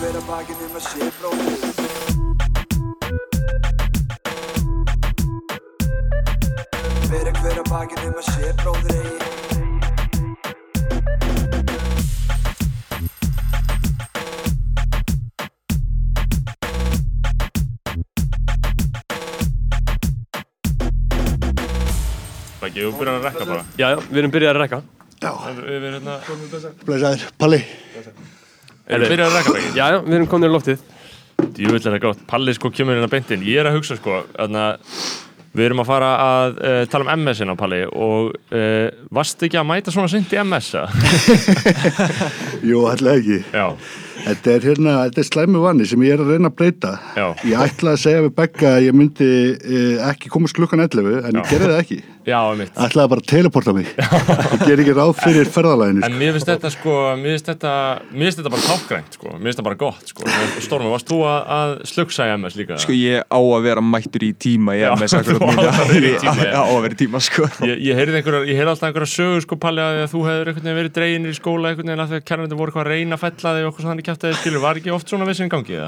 hver að bakið nema sé bróðir Bera hver að bakið nema sé bróðir eigi. Ekki, þú byrjar að rekka bara. Já, já, við erum byrjað að rekka. Við við erum hérna Blessaður, Palli Erum við byrjað að rekka bara Já, já, við erum komin í loftið. Djúvill er það gott Palli sko kemur hérna beintinn Ég er að hugsa sko Þannig að Við erum að fara að uh, tala um MS-in á Palli og uh, varst ekki að mæta svona sint í MS? eða? Jú, ætla ekki. Já, Þetta er hérna, þetta er slæmi vanni sem ég er að reyna að breyta. Já. Ég ætla að segja við Begga að ég myndi eh, ekki komast klukkan 11 en ég gerði það ekki. já, Ætlaði bara að teleporta mig. Ég ger ekki ráð fyrir ferðalæginu En mér finnst þetta sko, mér finnst þetta, þetta bara tákgrænt sko, mér finnst þetta bara gott sko. Stormi, varst þú að, að slugsa í MS líka? Sko ég á að vera mættur í tíma er í tíma, já. á að vera í tíma sko. Ég, ég heyrði einhverja, ég heyrði alltaf einhverja sögur sko Palli að, þú hefur verið dreginir í skóla einhvern veginn að að kærnandi voru eitthvað að reyna að fella þig og okkur þannig kæft að þið skilur, var ekki oft svona vissin gangi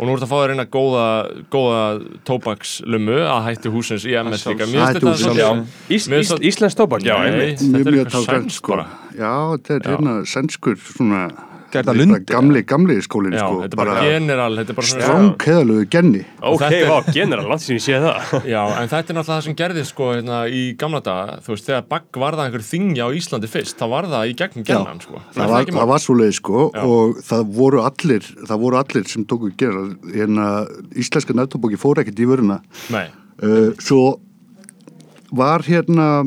og nú ertu að fá þér eina góða, góða tóbakslummu að hætti húsins í MS líka Mér finnst Hætti þetta hússins, svolítið- já. Ís, Mér ís, finnst það- Íslensk tóbak Já, einmitt. Þetta er mjög eitthvað sænskt sko. bara. Já, þetta er hérna sænskur svona Bara lundi, Gamli, gamli skólinn Já, sko þetta er bara general, þetta er bara svona Stráng keðalögu genni. Ok, þetta er- vá, general, langt sem ég sé það. Já, en þetta er náttúrulega það sem gerðist sko hérna, í gamla daga, þú veist, þegar bagg var það einhver þingja á Íslandi fyrst, þá var það í gegnum gennan, sko. það var, það var svo leið sko Já. og það voru allir það voru allir sem tóku gera hérna íslenska nættúbóki fór ekkert í vöruna. Nei, uh, svo var hérna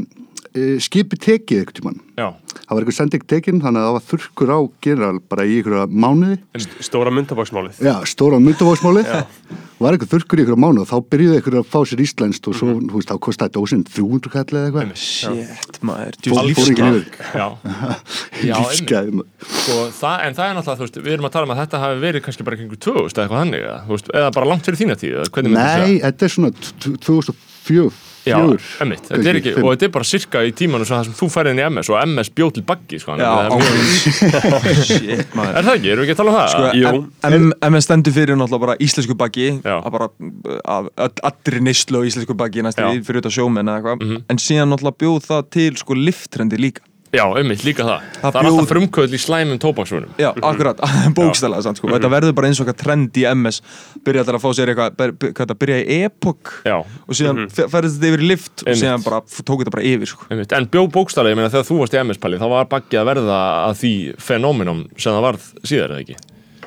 skipi tekið ekkert tímann. Já, það var eitthvað sending tekin þannig að það var þurrkur á general bara í einhverja mánuði. Stóra myndabaksmálið já, stóra myndavóksmáli var eitthvað þurrkur í einhverja mánuði og þá byrjuði einhverja að fá sér íslenskt og svo, Mhm. þú veist, þá kostaði dósinn 300 kall eða eitthvað. Shit maður. Maður. Sko, það, en það er náttúrulega, þú veist, við erum að tala um að þetta hafi verið kannski bara kringu 2000 eða eitthvað þannig, eða, bara langt fyrir þína tíð, eða hvernig myndir þú Nei, segja? þetta er svona t- t- 2004 Já, emmitt, þetta er ekki, fimm. og þetta er bara sirka í tímanu svo það sem þú færið inn í MS og MS bjóð til baggi, sko, Já, að- ángríns Shit maður er það ekki, erum við ekki að tala um það? Sko, Jú. em- em stendur fyrir náttúrulega bara íslensku baki Já. að bara að öll- allri neyslu á íslensku baki næstu Já. Mhm. fyrir þetta sjómenn eða eitthvað en síðan náttúrulega bjóð það til sko lifttrendi líka Já, emmitt, líka það. Það Það, er bjóð- alltaf frumkvöld í slæmum tóbaksvunum. Já, akkurat, bókstælega sant, sko. Þetta verður bara eins og eitthvað trend í MS byrja þetta að fá sér eitthvað hvað þetta, byrja í epok Já. og síðan mm ferðist þetta yfir í lift og Einmitt. síðan bara tók þetta bara yfir sko. Einmitt. En bjó bókstælega, ég meina þegar þú varst í MS-palli þá var baggi að verða að því fenóminum sem það varð síðar, eða ekki?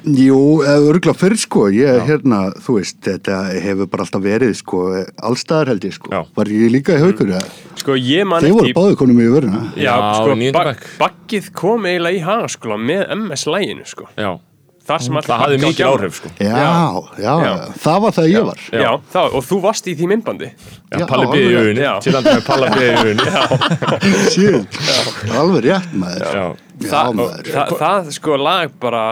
Jú, örgla fyrir sko, ég hérna, þú veist, þetta hefur bara alltaf verið sko, allstaðar held ég sko, Já. var ég líka í haugur mm. Sko, ég man þeir voru eftir báðu konum í vöruna Já, Já, sko, níunda ba bekk. baggið kom eiginlega í hagaskóla með MS-læginu, sko Já. Þar sem allir Það hafði á áhrif, sko. já, já, Já. það var það ég var Já. Já, það, og þú varst í því myndbandi Já, Palli B. í Já. til að með Palla B. í. Já. Shit, alveg rétt maður Já. Það, það, sko, lag bara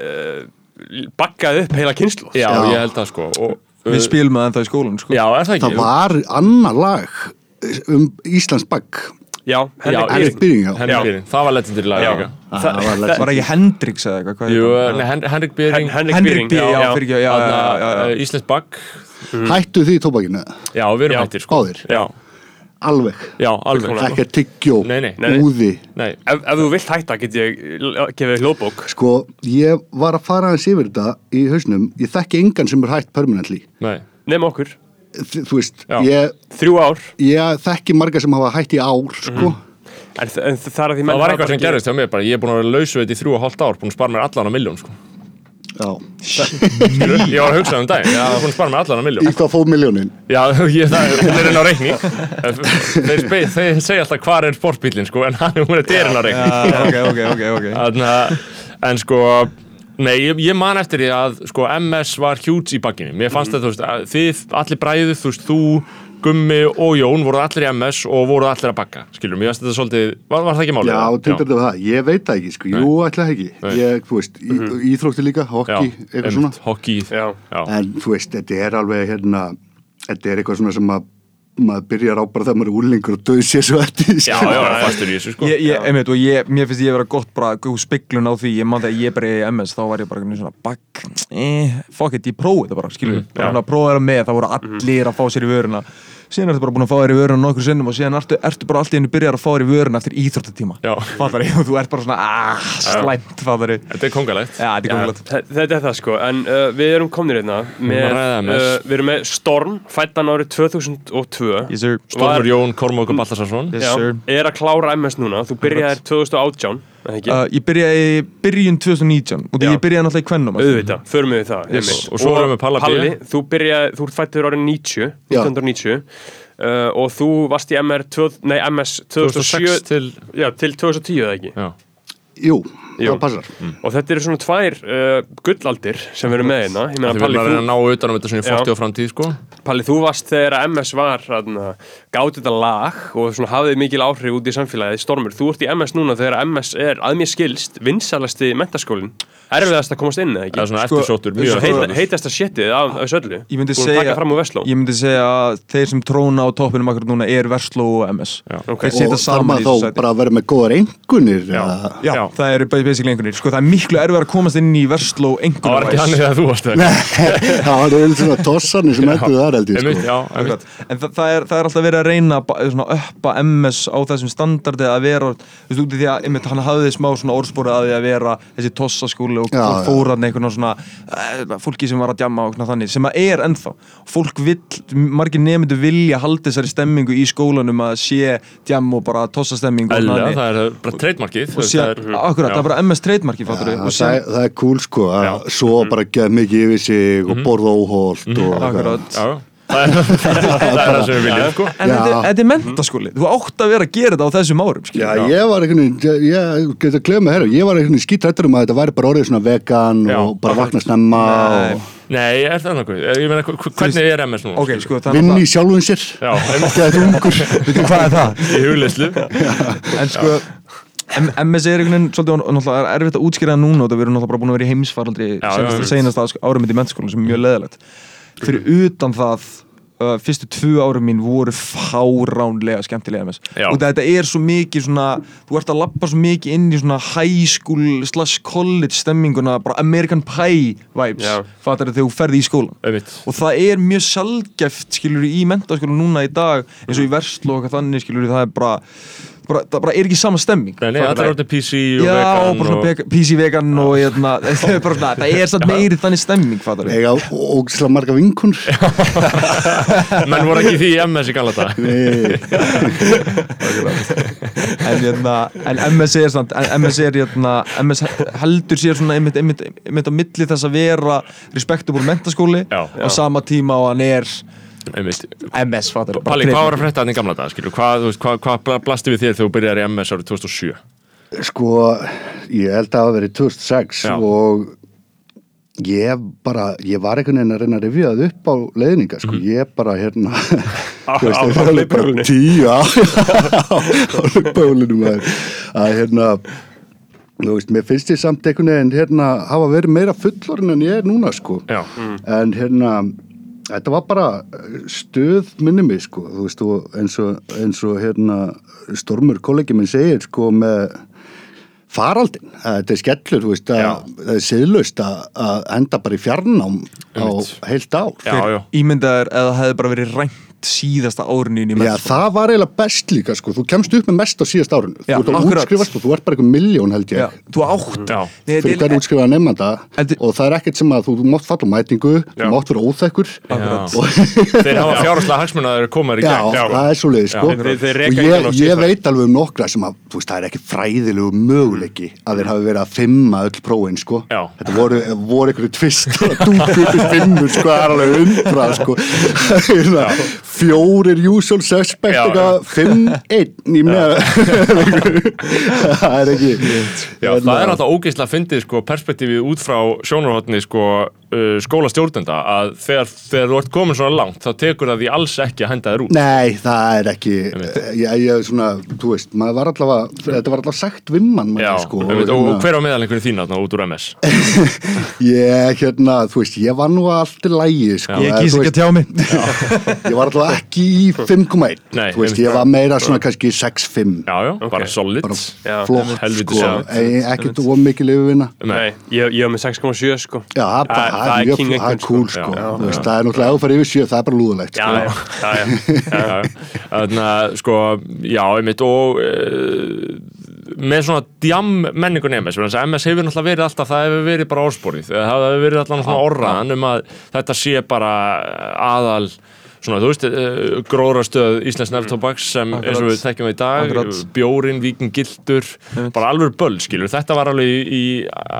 uh, uh, baggaði upp heila kynslu Já, Já. ég held það, sko. Og, Við spilum það ennþá í skólan sko. Já, er það ekki? það var annar lag um Íslands bakk Já, Já, Henrik Henrik Byrring, já. Henrik Já. Byrring, það var legendary lag Já. líka. Það var legend. Var ekki Hendrix eða eitthvað hvað Jú, heitir hann? nei, Hen- Henrik Byrring, Hen- Henrik Henrik Byrring, B, já, já, fyrir ekki, já, já, já, já, já. uh, Íslensk Bagg. Hættu því tóbakinu, Já, við erum Já. hættir, sko. Báðir? Já, alveg. Já, alveg. Ekki að tyggjó, Nei, nei. Nei, nei. úði Nei, ef, ef þú vilt hætta get ég gefið hljóðbók. Sko, ég var að fara aðeins yfir þetta í hausnum, ég þekki engan sem er hætt permanently, nei. Nefn okkur, veist, ég, þrjú ár. Ég þekki marga sem hafa hætt í ár, sko. En, þ- en það að því menn Það var eitthvað sem bara gerist hjá mér bara, ég er búin að vera lausu þetta í þrjú og hálft ár, búin að spara mér allan á miljón, sko. Ég var að hugsa um daginn, já, búin að spara mér allan í miljón. hvað fóð miljónin Já, ég, það hún er inn á reikning. Þeir, spe, þeir segja alltaf hvað er sportbílinn, sko, en hann hún er dyrinn á reikning. Já, ok, ok, ok, ok Þannig að, en sko, nei, ég, ég man eftir því að, sko, MS var huge í bakkinni. Mér fannst þetta, þú veist, að þið, allir bræðið, þú veist, þú, Gummi og Jón voru allir í MS og voru allir að bakka, skilur. Mér þetta svolítið, var, var það ekki málið? Já, tindar þetta það, ég veit það ekki, sko, jú, ætla ekki. Nei. ég, þú veist, í, íþrótti líka, hokki, eitthvað svona. Hokki, Já, já. en þú veist, þetta er alveg hérna, þetta er eitthvað svona sem að maður byrjar á bara þegar maður er úlingur og döð sér svo eftir því, Já, sko. já, fastur í þessu sko. Ég, ég, einmitt, og ég, mér finnst ég vera gott bara góð spiglun á því, ég man þegar ég bara í MS þá var ég bara svona bakk eh, fuck it, ég prófið þetta bara, skilur mm, bara svona að prófa það með, það voru allir að fá sér í vöruna síðan ertu bara búin að fá þér í vöruna nokkur sinnum og síðan ertu, ertu bara allt í hennu byrjar að fá þér í vöruna eftir íþróttatíma. Já. fattar ég, og þú ert bara svona ah, slæmt, fattar ég Þetta er kongalegt. Já, þetta er Þe- Þetta er það sko, en uh, við erum komnir hérna með, uh, við erum með Storm, fættan árið 2002 Yes Stormur Jón Kormók og Baltasarsson yes er að klára MS núna, þú byrjaðir 2018 eða ekki? Uh, ég byrjaði í byrjun 2019 og því ég byrjaði náttúrulega í kvennum auðvitað, förum við það Yes. Og svo erum við Palla B. Palli, þú byrjaði, þú ert fættur árið 90 Já. 1990 uh, og þú varst í MR, nei, MS 2006 2007 til já, til 2010 eða ekki Já, Jú, Jú. það passar. Og þetta eru svona tvær uh, gullaldir sem við erum með hérna. Ég meina við Palli, erum að reyna þú, að ná utan um þetta svona í Já. 40 á framtíð sko. Palli, þú varst þegar MS var gátt þetta lag og svona hafið mikil áhrif út í samfélagið Stormur, þú ert í MS núna þegar MS er að mér skilst vinsalasti mentaskólin erfiðast að komast inn eða ekki? Það er svona Sko, eftirsóttur, mjög Heita, eftirsóttur. heitasta shitið af þessu öllu. Ég myndi Búin að taka segja fram úr Vestló. Ég myndi segja að þeir sem tróna á toppinum akkur núna er Versló og MS Já. Ok. Þeir og þarf saman í maður þessu þá sæti. bara að vera með góðar engunir Já. eða- Já, Já. það eru bara basically einhvernir Sko það er miklu erfið að komast inn í Versló Það var ekki hann þegar þú varst það. Það var einu svona tossanir sem endur þar held ég sko. já, einmitt. En það, það, er, það er alltaf verið að reyna að uppa MS á þessum standardi að vera, þú veist, út í því að einmitt, hann hafði smá svona orðspórið að því að vera þessi tossaskúli og Já, fólk já. fór hann einhvern svona uh, fólki sem var að djamma og þannig, sem að er ennþá. Fólk vill, margir nefndu vilja halda þessari stemmingu í skólanum að sé djam og bara tossastemming og er bara treytmarkið og sé, akkurat, það er bara MS trademarki og það, sé, er- það er cool sko að svo bara geða mikið yfir sig og borða óholt og eitthvað. akkurat. Já, það er það er það sem við viljum sko. En þetta er- er mentaskóli, þú átt að vera að gera þetta á þessum árum, Já, ég var veginn, ég, ég get að glemma hér, ég var einhvern veginn skítrættur um að þetta væri bara orðið svona vegan Já. og bara vakna snemma Nei. og Nei, er það nokkuð? Ég meina, hv- hvernig er MS núna? Ok, sko, það er náttúrulega- í sjálfum sér, ekki að þetta ungur. Veitu hvað er það? í hugleyslu En sko MS er einhvern veginn svolítið er erfitt að útskýra það núna og það verður náttúrulega bara búin að vera í heimsfaraldri senast, senast árum mitt í mennskólan sem er mjög leðilegt fyrir utan það uh, fyrstu tvö árum mín voru fáránlega skemmtilega MS Já. og þetta er svo mikið svona þú ert að lappa svo mikið inn í svona high school slash college stemminguna bara American Pie vibes fattar þegar þú ferði í skólan Einmitt. og það er mjög sjálfgeft skilur í mentaskóla núna í dag eins og í verslu og eitthvað þannig skilur það er bara, bara það bara er ekki sama stemming Nei, nei, það? orðið PC og Já, vegan og bara svona PC vegan og hérna, það er það er satt meiri þannig stemming, fattar við? Ega ógislega marga vinkunur. Menn voru ekki í því í MS í gala þetta Nei, En, hérna, en MS er samt, en MS er hérna, MS heldur sér svona einmitt, einmitt, einmitt á milli þess að vera respektabúr mentaskóli á sama tíma og hann er. MS, fattar við? Palli, hvað var að frétta hann í gamla dag, skilur? Hvað, hvað, hvað bla- blasti við þér þegar þú byrjar í MS árið 2007? sko, ég held að það hafa verið 2006 Já. og ég bara, ég var einhvern veginn að reyna að revja það upp á leiðninga, sko, ég bara hérna, þú veist, á það alveg bara tíu á, maður, að hérna, þú veist, mér finnst ég samt einhvern veginn, hérna, hafa verið meira fullorinn en ég er núna, sko, Já, en hérna, þetta var bara stöð minni mig, sko, þú veist, og eins og, eins og hérna, Stormur kollegi minn segir, sko, með faraldin, að þetta er skellur, þú veist, það er siðlaust að, að enda bara í fjarnám á heilt ár. já, já. Ímyndaður eða það hefði bara verið rænt síðasta árinu í Já, það var eiginlega best líka, sko, þú kemst upp með mest á síðast árinu. Já, þú ert að útskrifast og þú ert bara einhver miljón, held ég. Já, þú átt Já. Nei, fyrir þetta hver er- útskrifaða nefnda Þetta- og það er ekkert sem að þú, þú mátt falla á mætingu, Já. þú mátt vera óþekkur. Þeir hafa fjárhagslega hagsmunaður komaður í Já, gegn það er svo leiði sko. Já, þeir- þeir og ég, síðasta. ég veit alveg um nokkra sem að það er ekki fræðilegu möguleiki að þeir hafi verið að fimma öll prófin sko. Já. þetta voru, voru einhverju tvist og dúkur upp í fimmur sko, það er alveg undra sko fjórir usual suspect eitthvað, fimm, einn í með það er ekki Já, það er alltaf ógeðslega fyndið sko, perspektífið út frá sjónarhóttni sko, uh, skólastjórnenda að þegar, þegar þú ert komin svona langt þá tekur það því alls ekki að henda þér út. Nei, það er ekki ég, ég, svona, þú veist, maður var allavega þetta var allavega sagt við mann Já, sko, og, hérna, og hver á meðal einhverju þín þarna út úr MS ég, hérna, þú veist, ég var nú allt í lægi, sko Ég eða, kýs þú ekki að tjá mig. Ég var allavega ekki í 5,1 Nei, þú veist, ég var meira svona kannski 6,5 Já, já, bara solid. Bara Já. flott, sko já. ekkert of mikið lifuvina Nei, ég, ég var með 6,7 sko. Já, það Það- er king er einhvern, cool, sko. sko Já, veist, það er náttúrulega ef þú farið yfir sjö, það er bara lúðulegt Já, sko. já, já, já, Já, já. Þannig að, sko, já, einmitt og uh, með svona djam menningun MS, MS hefur náttúrulega verið alltaf, það hefur verið bara orðsporið það hefur verið alltaf orðraðan um að þetta sé bara aðal svona, þú veist, uh, gróðrastöð Íslands nefntobaks sem eins og við þekkjum það í dag, Akkurat. bjórin, víkin, gildur bara alveg böll, skilur, þetta var alveg í, í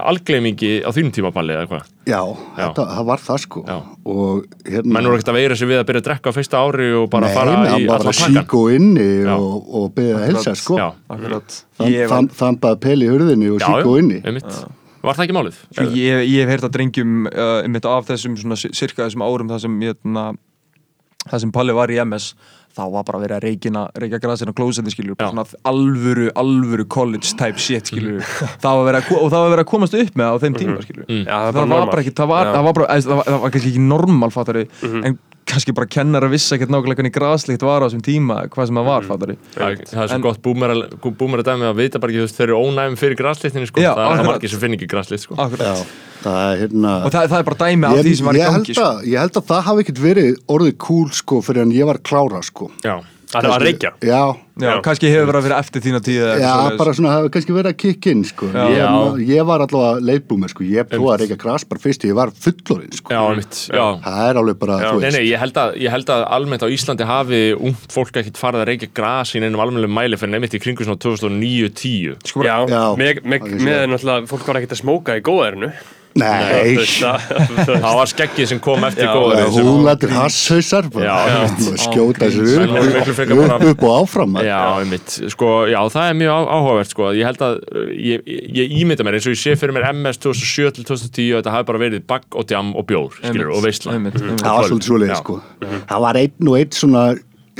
algleimingi á þínum tímapalli eða hvað, Já, þetta, það var það sko. Já. og hérna menn voru ekkert að veira sig við að byrja að drekka á fyrsta ári og bara Nei, fara í var allan að pakkan síku inni Já. og, og beðið að helsa sko. Já, Akkurat. Þann, Ég var- bara peli í hurðinni og já, síku inni. einmitt. Var það ekki málið? Ég, ég hef heyrt að drengjum uh, einmitt af þessum cirka þessum árum það sem, hérna, það sem Palli var í MS þá var bara verið að reykina, reykja grasin á klósetti skilur, bara svona alvöru, alvöru college type shit skilur það var að, og það var verið að komast upp með á þeim tíma skilur Já, það það, bara var normal. bara ekki, það var, það var bara, það var, það var kannski ekki normal fattari, en kannski bara kennar að vissa ekkert nákvæmlega hvernig graslikt var á þessum tíma, hvað sem það var fattari Það, það er svo En- gott búmera dæmi að vita bara ekki, þú veist, þeir eru ónæmi fyrir graslitninni, sko. Það er margir sem finn ekki graslit, sko. Akkurat. Já, það er hérna og það, það er bara dæmi af ég, því sem var í ég, gangi held sko. að, ég held að það hafi ekkert verið orðið cool sko fyrir en ég var klára sko Já. Það var að reykja Já, Já, Já. kannski hefur verið að vera eftir þína tíð eða já svoleiðis. bara svona það hafi kannski verið að kikka inn sko Já. ég, Já. ég var allavega leifbúmer sko ég prófaði að reyka gras bara fyrst ég var fullorinn sko Já, mitt, já. það er alveg bara, þú Nei, veist nei, ég held, að, ég held að almennt á Íslandi hafi ungt fólk ekkert farið að reykja gras í neinum almennum mæli fyrir nefnitt í kringu svona 2009-10. Sko, Já, Já. með, með, Það er með náttúrulega fólk var ekkert að smóka í góðærinu Nei, Það var skeggið sem kom eftir góður. já, húlættir hasshausar skjóta sér upp, upp, og áfram Já, einmitt, sko, já, það er mjög áhugavert, sko, ég held að, uh, ég, ég, ímynda mér eins og ég sé fyrir mér MS 2007 til 2010 og þetta hafi bara verið bagg og djam og bjór, skilur, og veistla. það var svolítið svoleiði Já. sko. Það var einn og einn svona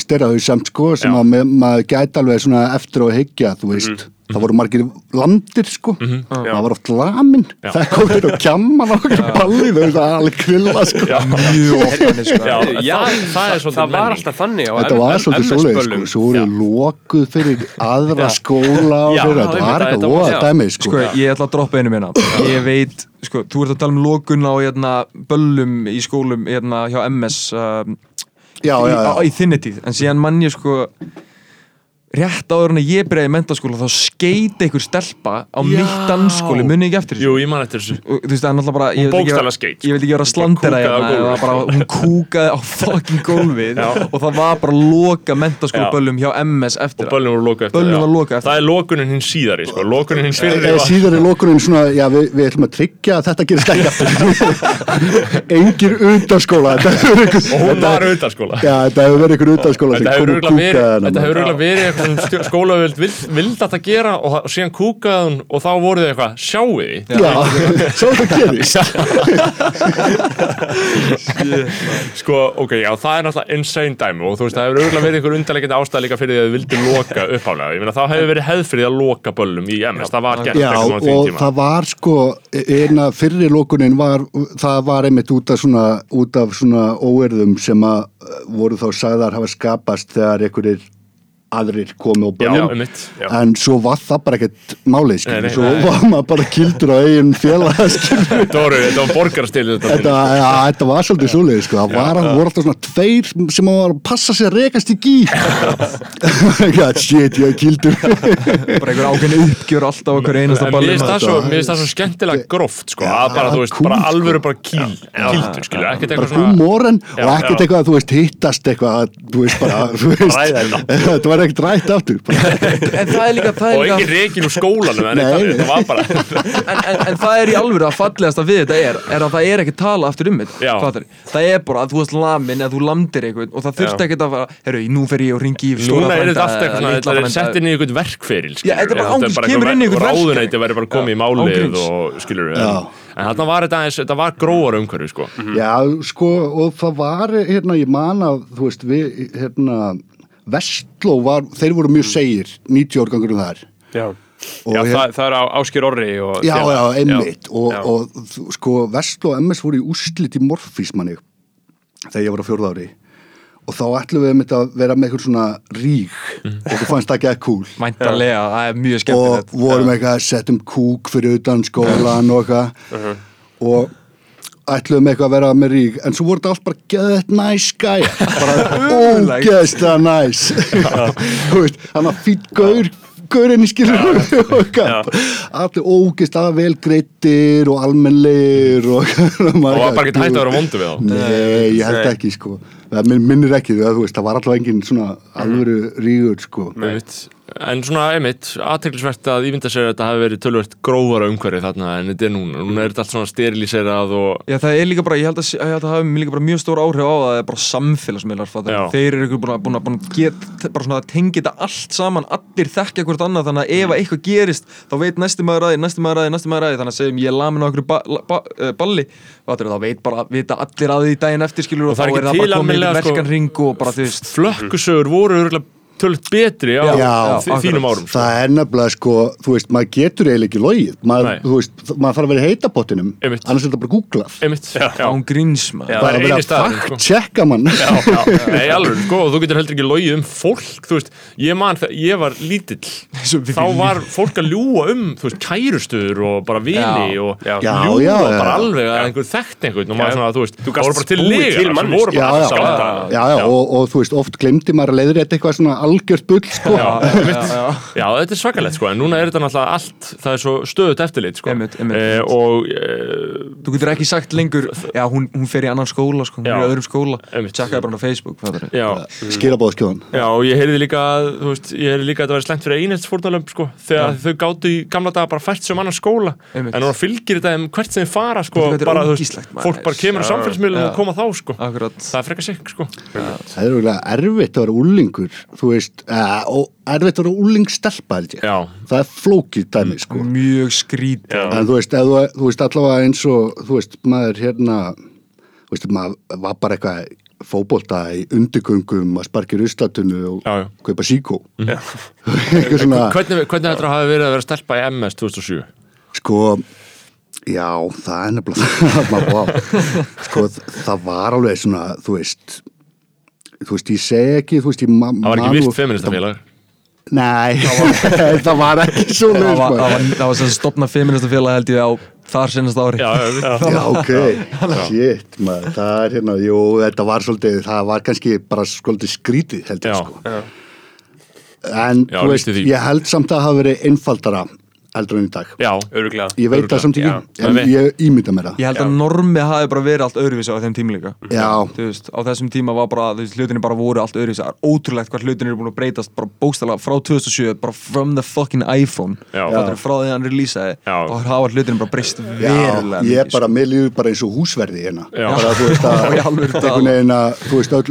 styrraður samt sko sem Já. að maður gæti alveg svona eftir að hyggja þú veist, það voru margir landir sko. Það var oft lamin. Það kom þér og kjamma nokkur balli þau veist að alveg kvilla sko sko. Já, Já, það, það er svolítið það var alltaf þannig á Þetta var svolítið svoleiði sko, svo voru lokuð fyrir aðra skóla og Já, fyrir, já, þetta. Einmitt, var eitthvað já. dæmi sko. Sko, ég ætla að droppa einu minna. Ég veit, sko, þú ert að tala um lokun á hérna, böllum í skólum hérna, hjá MS um, Já, í, já, já. í þinni tíð En síðan mann ég sko rétt áður en að ég byrjaði í mentaskóla þá skeiti einhver stelpa á Já. mitt dansskóli, muni ekki eftir þessu Jú, ég man eftir þessu. og þú veist það er náttúrulega bara ég Hún vil ekki vera- bókstaflega skeit. ég vil ekki vera að slandera Kúkaði á hérna, gólfið. eða bara, hún kúkaði á fucking gólfið Já. og það var bara loka mentaskólaböllum hjá MS eftir Og böllum voru lokað eftir. Böllum já. var lokað eftir. Það er lokunin hinn síðari, sko, lokunin hinn fyrir Eða síðan er lokunin svona, já við, við ætlum að tryggja að þetta gerist ekki aftur Engir undanskóla Þetta hefur einhver Og hún þetta- var utanskóla. Já, þetta hefur verið einhver undanskóla sem Þetta hefur kom og örugglega verið, kúkaði hana þetta hefur maður. örugglega verið eitthvað sem skólavild vild, að það gera og, það- og síðan kúkaði hún og þá voru þið eitthvað, sjáu því Já, svo þetta gerist. Sko, ok, já, það er náttúrulega insane dæmi og þú veist, það hefur auðvitað verið einhver undarleikandi ástæð líka fyrir því að þið vildi loka upphálega ég meina, þá hefur verið hefð fyrir því að loka böllum í MS, það var gert Já, og það var sko eina fyrri lokunin var það var einmitt út af svona út af svona óerðum sem að voru þá sagðar hafa skapast þegar einhverjir aðrir komi og já. en svo var það bara ekkert málið Nei, skilur, nei, svo nei. var maður bara kildur á eigin félag Þetta voru, þetta var borgarastil þetta Þetta, ja, þetta var svolítið svoleið sko. það var, voru alltaf svona tveir sem var að passa sig að rekast í gí Já, shit, ég er kildur bara einhver ákveðin uppgjör alltaf hverju einasta balli mér finnst það svo skemmtilega gróft sko, að bara, þú veist, cool, bara sko. alvöru bara kýl, kýldur, skilur, ekkert eitthvað svona og ekkert eitthvað að þú veist hittast eitthvað, þú veist bara þú veist, var ekkert rætt aftur en það er líka, það og er engin líka reikin úr skólanum en Nei, nei. þetta var bara en, en, en það er í alvöru að fallegasta við þetta er er að það er ekki tala aftur um þetta Já. fattar? það er bara að þú varst lamin eða þú lamdir eitthvað og það þurfti Já. ekki að fara herru, nú fer ég og ringi í stóra Núna er þetta frænda allt eitthvað, svona, þetta er sett inn í einhvern verkferil Já, þetta er bara ángriðs, kemur inn í einhvern verkferil. Ráðunæti verður bara komið í málið Ángriðs. og skilur Já. en þarna var þetta aðeins, þetta var gróar umhverju sko. Já, sko, og það var, hérna, ég man að, þú veist, við, hérna, Vestló var, þeir voru mjög segir, 90 árgangurum þar. Já, Og já hér- það, það er á Áskir Orri og Já, já, einmitt. Og, og, þú- sko, Vestló og MS voru í úrslit í Morfís, manni, þegar ég var á fjórða ári. Og þá ætlum við að vera með eitthvað svona rík og þú fannst það ekki að cool. Væntanlega, það er mjög og skemmtilegt vorum eitthvað að setja um kúk fyrir utan skólan og eitthvað. Og ætluðum eitthvað að vera með rík en svo voru þetta allt bara geðið næs gæja bara ógeðslega veist, hann var fýtt gaur gaurinn í skilur allir ógeðslega vel greittir og almennleir og, og var bara ekki hægt að vera vondu við þá? Nei, ég held ekki sko. Það minn- minnir ekki, það, þú veist, það var alltaf engin svona alvöru rígur sko. Einmitt. En svona, einmitt, aðteklisvert að ímynda sér að þetta hafi verið tölvöld grófara umhverfi þarna en þetta er núna. Núna er þetta allt svona steriliserað og... Já, það er líka bara, ég held að, að það hafi líka bara mjög stór áhrif á það, það er bara samfélagsmiðlar þeir eru ykkur búin að, að, búin að get, bara svona að tengja þetta allt saman allir þekkja hvort annað, þannig að ef að eitthvað gerist þá veit næsti maður aði, næsti maður aði, næsti maður aði þannig að segjum ég lamin á okkur ba, ba, uh, balli þá veit bara, vita allir að því daginn eftir skilur Og og, þá er það bara komið í sko, verkanring og bara þú veist. Flökkusögur voru örgulega tölvöld betri á Já, þínum árum. Sko. Það er nefnilega sko, þú veist, maður getur eiginlega ekki logið, maður, þú veist, maður þarf að vera í heitapottinum, Einmitt. annars er þetta bara googlað. Einmitt, já. já. án gríns maður. Það er að vera staðurinn, fakt sko. tjekka mann. Já, já, nei, alveg, sko, og þú getur heldur ekki logið um fólk, þú veist, ég man ég var lítill, þá var fólk að ljúa um, þú veist, kærustuður og bara vini og ljúa já, já. bara alveg að einhver þekkt einhvern og maður svona, þú veist, Þú til búið til voru Já, já, að og, og þú veist, oft glemdi maður að leiður þetta eitthvað svona algjört bull, sko. Já, já, já. Já, þetta er svakalegt sko, en núna er þetta náttúrulega allt, það er svo stöðut eftirlit sko. Einmitt, einmitt, Eh, einmitt. og eh, Þú getur ekki sagt lengur, já, hún, hún fer í annan skóla, sko, hún Já. er í öðrum skóla, tjekkaði bara á Facebook, Skilabóðskjóðan. já, og ég heyrði líka, að, þú veist, ég heyrði líka að þetta væri slengt fyrir einheltsfórnalömp sko, þegar þau gátu í gamla daga bara fært sem annan skóla, Einmitt. en núna fylgir þetta um hvert sem þið fara sko, Þetta bara, þú veist, fólk bara kemur á samfélagsmiðlum og koma þá sko, Akkurat það er frekar sikk sko. Það er eiginlega erfitt að vera úlingur, þú veist, uh, og erfitt að vera úlingstelpa, held ég. Já, Það er flókið dæmi, sko. Mjög skrítið Já. En þú veist, ef þú, veist allavega eins og, þú veist, maður hérna, þú veist, maður var bara eitthvað fótbolta í undirgöngum að sparki ruslatunnu og Já, já. kaupa síkó. eitthvað svona, hvernig, hvernig þetta hafi verið að vera stelpa í MS 2007? sko, já, það er nefnilega, sko, það var alveg svona, þú veist, þú veist, ég segi ekki, þú veist, ég Það var ekki nú- feministafélag Nei, það var ekki svo Það leið, var, sko. það var, það var sem stopna feminista félag held ég á þar senast ári Já, já, já. Já, ok, shit, maður, það er hérna, jú, þetta var svolítið, það var kannski bara svolítið skrítið, held ég, Já. sko. En, Já, þú veist, ég held samt að það hafi verið einfaldara heldur en í dag. já. Öruglega Ég veit það samt ekki, já. en ég ímynda mér það. Ég held að normið hafi bara verið allt öðruvísi á þeim tíma líka. Já, Þú veist, á þessum tíma var bara, þú veist, hlutinni bara voru allt öðruvísi. Það er ótrúlegt hvað hlutinni eru búin að breytast bara bókstala frá 2007, bara from the fucking iPhone. Já. Það er frá því að hann releasaði og hafa hlutinni bara breyst verulega ég er bara, mér líður bara eins og húsverði hérna. Bara, þú veist, að, Já, í alvöru talað. einhvern veginn að, þú veist, öll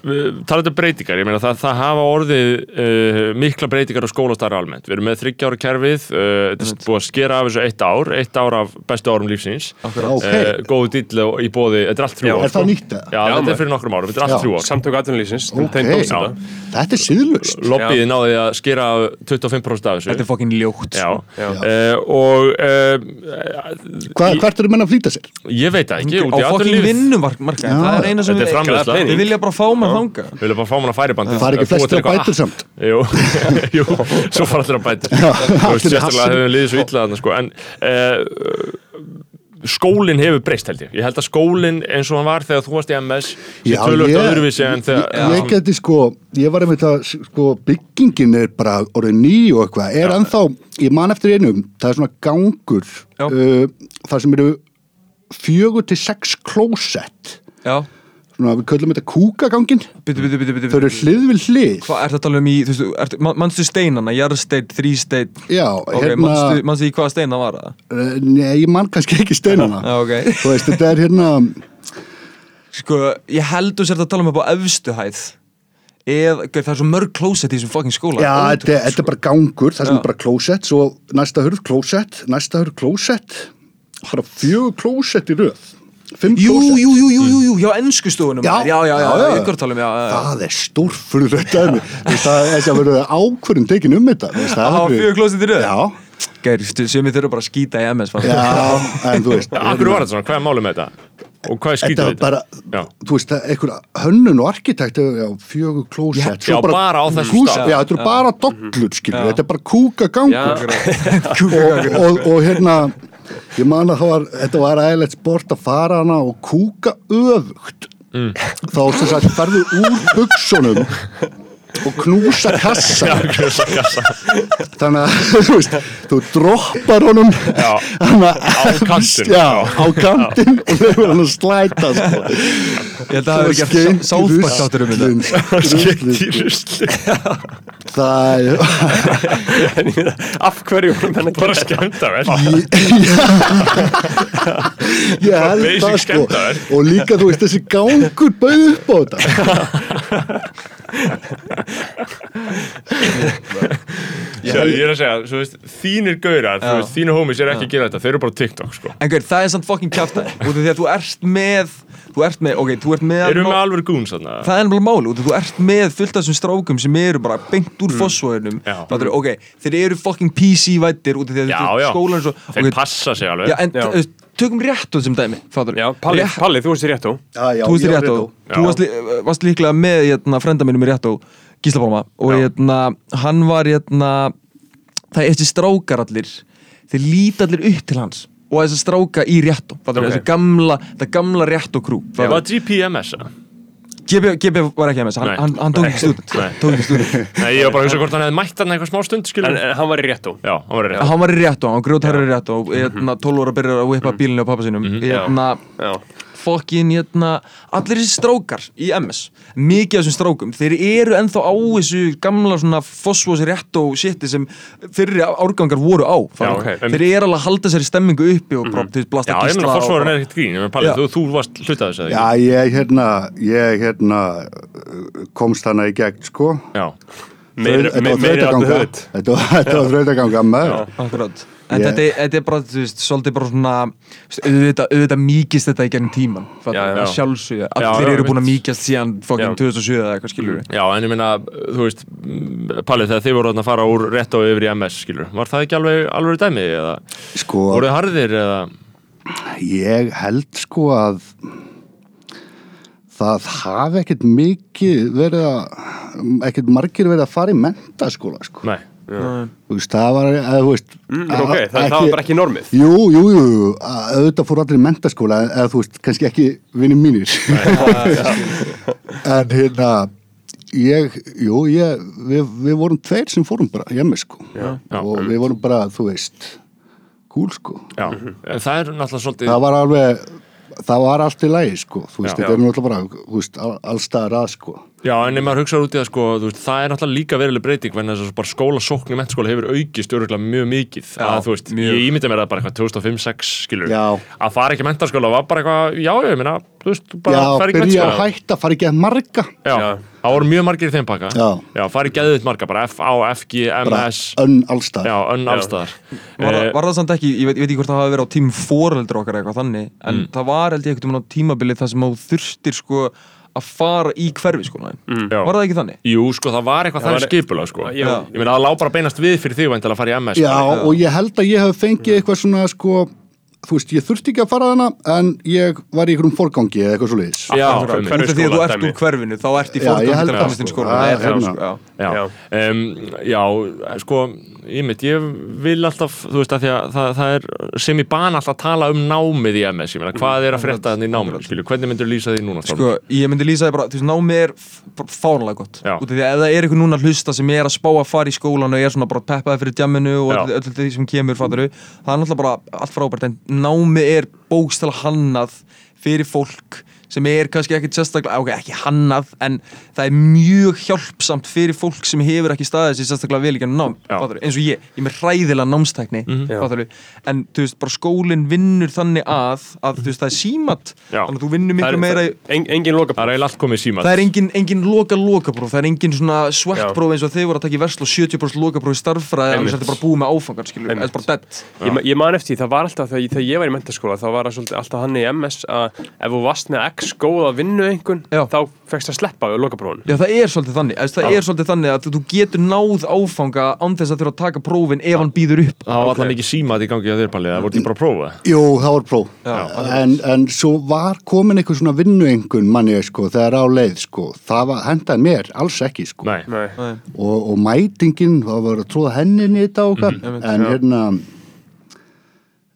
talandi um breytingar, ég meina það, það hafa orðið uh, mikla breytingar á skólastarri almennt. Við erum með þryggjára kerfið, uh, þetta er búið að skera af þessu eitt ár, eitt ár af bestu árum lífsins. Akkurat. Ok. Uh, góðu dill í bóði, þetta er allt þrjú ár. er það nýtt eða? Já, Já, þetta er fyrir nokkrum árum, þetta er allt þrjú ár. Samtök atvinnulífsins, Ok. þeim tókst Já. þetta Þetta er síðlust. Lobbyið náði að skera af 25% af þessu. Þetta er fokkin ljótt Já, sko. Já. Uh, og uh, Hvað, hvert eru menn að flýta sér? ég veit það ekki, út í fokkin sem við. Við bara fá maður þanga Við viljum bara fá manna færiband Það er ekki flestir á bætur samt. Jú, jú, svo fara allir allir í sérstaklega hefur liðið svo illa þarna sko. en uh, skólinn hefur breyst held ég. Ég held að skólinn eins og hann var þegar þú varst í MS tölvöld ég- öðruvísi en þegar Ég, geti sko, ég var einmitt að sko, byggingin er bara orðið ný og eitthvað, er ennþá, ég man eftir einum, það er svona gangur uh, það sem eru fjögur til sex klósett. Já, svona við köllum þetta kúkagangin byttu, byttu, byttu, byttu þau eru hlið við hlið. Hvað er þetta alveg um í, þú veist, man- manstu steinana, jarðsteinn, þrísteinn. Já, Ok, hérna manstu, manstu í hvaða steina var það? uh, Nei, ég man kannski ekki steinana. Já, ok. Þú veist, þetta er hérna Sko, ég held þú sért að tala um upp á efstu hæð. Eða, gaur, það er svo mörg klósett í þessum fucking skóla. Já, þetta, þetta sko. er bara gangur, það sem Já. er bara klósett, svo næsta hurð klósett, næsta hurð klósett, bara fjögur klósett í röð, fimm Jú, klósett. jú, jú, jú, jú, jú, hjá ennsku stofunum Já, já, já, já, já, já. ykkur talum, já, já, já. Það er stórfurður þetta dæmi. Það er þess að verður ákvörðum tekin um þetta. þú veist, það Að hafa er- fjögur klósett í röð? Já, Gæri, sem við þurfum bara að skýta í MS já, en þú veist. Akkur var þetta svona, hvað er málið með þetta? Og hvað er Þetta er við bara, Já. þú veist, er einhver hönnun og arkitekt, já, fjögur klósett. Já, svo bara á þessum kús- stað. Já, þetta er bara dollur, skilur, þetta er bara kúka gangur. Já, og, og, og hérna ég man að var, þetta var ægilegt sport að fara hana og kúka öfugt Mm. þá sem sagt ferðu úr buksunum og knúsa kassa þannig að þú veist þú droppar honum Já. hana Á kantinn. já, á kantinn og leifur hann að slæta sko. Ég held að það hefur gert sáðbært áttur um þetta Skeitt í rusli það er af hverju voru menn að Bara gera þetta? skemmta vel ég held Basic það sko. og líka þú veist þessi gangur bauð upp á þetta. Sjá, Ég er að segja, veist, þínir gaurar, veist, þínir homies er ekki að gera þetta, þeir eru bara TikTok, sko. En gaur, það er samt því að þú ert með þú ert með, ok, þú ert með Erum við með alveg goons þarna? það er náttúrulega máli, þú ert með fullt af þessum strákum sem eru bara beint úr fósfóðunum Já. fattarðu, ok, þeir eru fucking PC-vættir út af því að Já, þetta já. er skólan svo, Þeir ok, passa sig alveg. Já, en Já. tökum réttu sem dæmi, Palli, Palli, þú veist í réttó. Þú ég í réttó, þú varst, lí, varst líklega með hérna, frenda mínum í réttó, Gísla Pálma. Og hérna, hann var hérna, það er þessi strákar allir þeir líta allir upp til hans og þessi stráka í réttó fattarðu, Ok. þessi gamla, þetta gamla réttó krú Það var GPMS, eða? GB, GB var ekki að þess, hann, hann, hann tók ekki stúdent. Tók ekki stúdent. Nei, ég var bara að hugsa hvort hann hefði mætt hann eitthvað smá stund, En, en hann var í réttó Já, hann var rétt hann var í réttó, hann grjótherri í réttó hérna, 12 ára byrjar að whippa bílinni á pappa sínum. Hérna, Já, fokkin hérna, allir þessi strákar í MS, mikið af þessum strákum þeir eru ennþá á þessu gamla svona fosfos réttó shiti sem fyrri árgangar voru á Já, fattar ok. þú? þeir eru alveg að halda sér stemmingu uppi og þú veist, blasta Já, og fórsvörun bara- er ekkert grín Palli, þú, þú varst hlutað þess að Já, ég hérna, ég hérna komst hana í gegn, sko. Já, meiri Þetta me, var meiri áttu þrautaganga. höfð Þetta var- þrautaganga með. Akkurat En Ég- þetta, er- þetta er bara, þú veist, svolítið bara svona auðvitað, auðvitað mýkist þetta í gennum tíman Já, já. sjálfsögja, Já, allir já, eru búin að mýkjast síðan fucking Já. 2007 eða eitthvað skilur við Já, en ég meina, þú veist, mm, Palli, þegar þið voru að fara úr rétt og yfir í MS, skilur, var það ekki alveg alveg dæmi, eða Sko, voruð þið harðir, eða ég held sko að það hafi ekkert mikið verið að, ekkert margir verið að fara í mentaskóla, sko. Nei, veist, það var, eða, þú veist... Mm, Ok, það, það var bara ekki normið. Jú, jú, jú, jú, að- auðvitað fór allir í mentaskóla eða þú veist, kannski ekki vinni mínir. En hérna ég, jú, ég við, við vorum tveir sem fórum bara hjemme sko. Já, og einmitt. við vorum bara, þú veist cool sko. Já, en það er náttúrulega svolítið það var alveg, það var allt í lagi sko, þú veist, Já. þetta er náttúrulega bara þú veist, all, allstaðar að sko Já, en ef maður hugsaður út í það, sko, þú veist, það er náttúrulega líka veruleg breyting, en þess að bara skólasókn í mentaskóla hefur aukist öruglega mjög mikið. Já, að, þú veist, mjög. ég ímyndi mér það bara eitthvað 2005-06, skilur Já. að fara ekki í mentaskóla var bara eitthvað, já, ég meina þú veist, þú bara já, fara ekki í byrja að hætta, fara ekki að marga. Já, Já. það voru mjög margir í þeim pakka. Já. já fara í geðvitt marga, bara FA, FG, bara MS önn allstaðar Já, önn allstaðar var, það- Eh, var það samt ekki, ég veit, ég veit ekki hvort það hafi verið á tím þannig Mm. sko að fara í hverfi sko Já. var það ekki þannig? Jú, sko, það var eitthvað var- skipula, sko Já. Ég meina, það lá bara beinast við fyrir því væntanlega að fara í MS Já, bara. og ég held að ég hef fengið eitthvað svona sko, þú veist, ég þurfti ekki að fara þarna en ég var í einhverjum forgangi eða eitthvað svo leiðis Já, Akkurat, einmitt. hverfi út af því að þú ert úr hverfinu þá ert í ég sko, já. Um, sko, ég mitt, ég vil alltaf, þú veist, að því að það, það er sem í ban alltaf að tala um námið í MS, ég meina, hvað er að frétta þannig í námið, skilju, hvernig myndur lýsa því núna, Sko, ég myndi lýsa því bara, þú veist, námið er f- bara fáránlega gott. Já. Út af því að ef það er eitthvað núna hlusta sem er að spá að fara í skólan og er svona bara peppaði fyrir djamminu og Já. öll, öll því sem kemur, fattaru Það er náttúrulega bara allt frábært en námið er bókstala hannað fyrir fólk sem er kannski ekkit sérstaklega, ok, ekki hannað en það er mjög hjálpsamt fyrir fólk sem hefur ekki staðið sér sérstaklega vel í gennum nám, Já. fattarðu? eins og ég ég er með hræðilega námstækni Mhm. fattarðu? en þú veist, bara skólinn vinnur þannig að, að þú veist, það er símat Já. þannig að þú vinnur miklu meira í það- en- Engin loka Það er eiginlega allt komið í síma Það er engin, engin loka-loka-próf, það er engin svona sweat-próf eins og þeir voru að taka í verslu og 70% loka-próf í starffræði annars er það er því, það það að X góða vinnu einhvern Já. þá fegst að sleppa við lokaprófun Já, það er svolítið þannig, eða, það Já. er svolítið þannig að þú getur náð áfanga án þess að þurfa að taka prófin ef hann býður upp Það var alltaf mikið símat í gangi á þér palli Það voru ekki bara að prófa Jú, það var próf Já. en, en svo var komin einhver svona vinnuengun manni sko, þegar á leið sko. það var, hendaði mér alls ekki sko. Nei, Nei, og, og mætingin, það var að tróða henninni í þetta og okkar Mhm, en hérna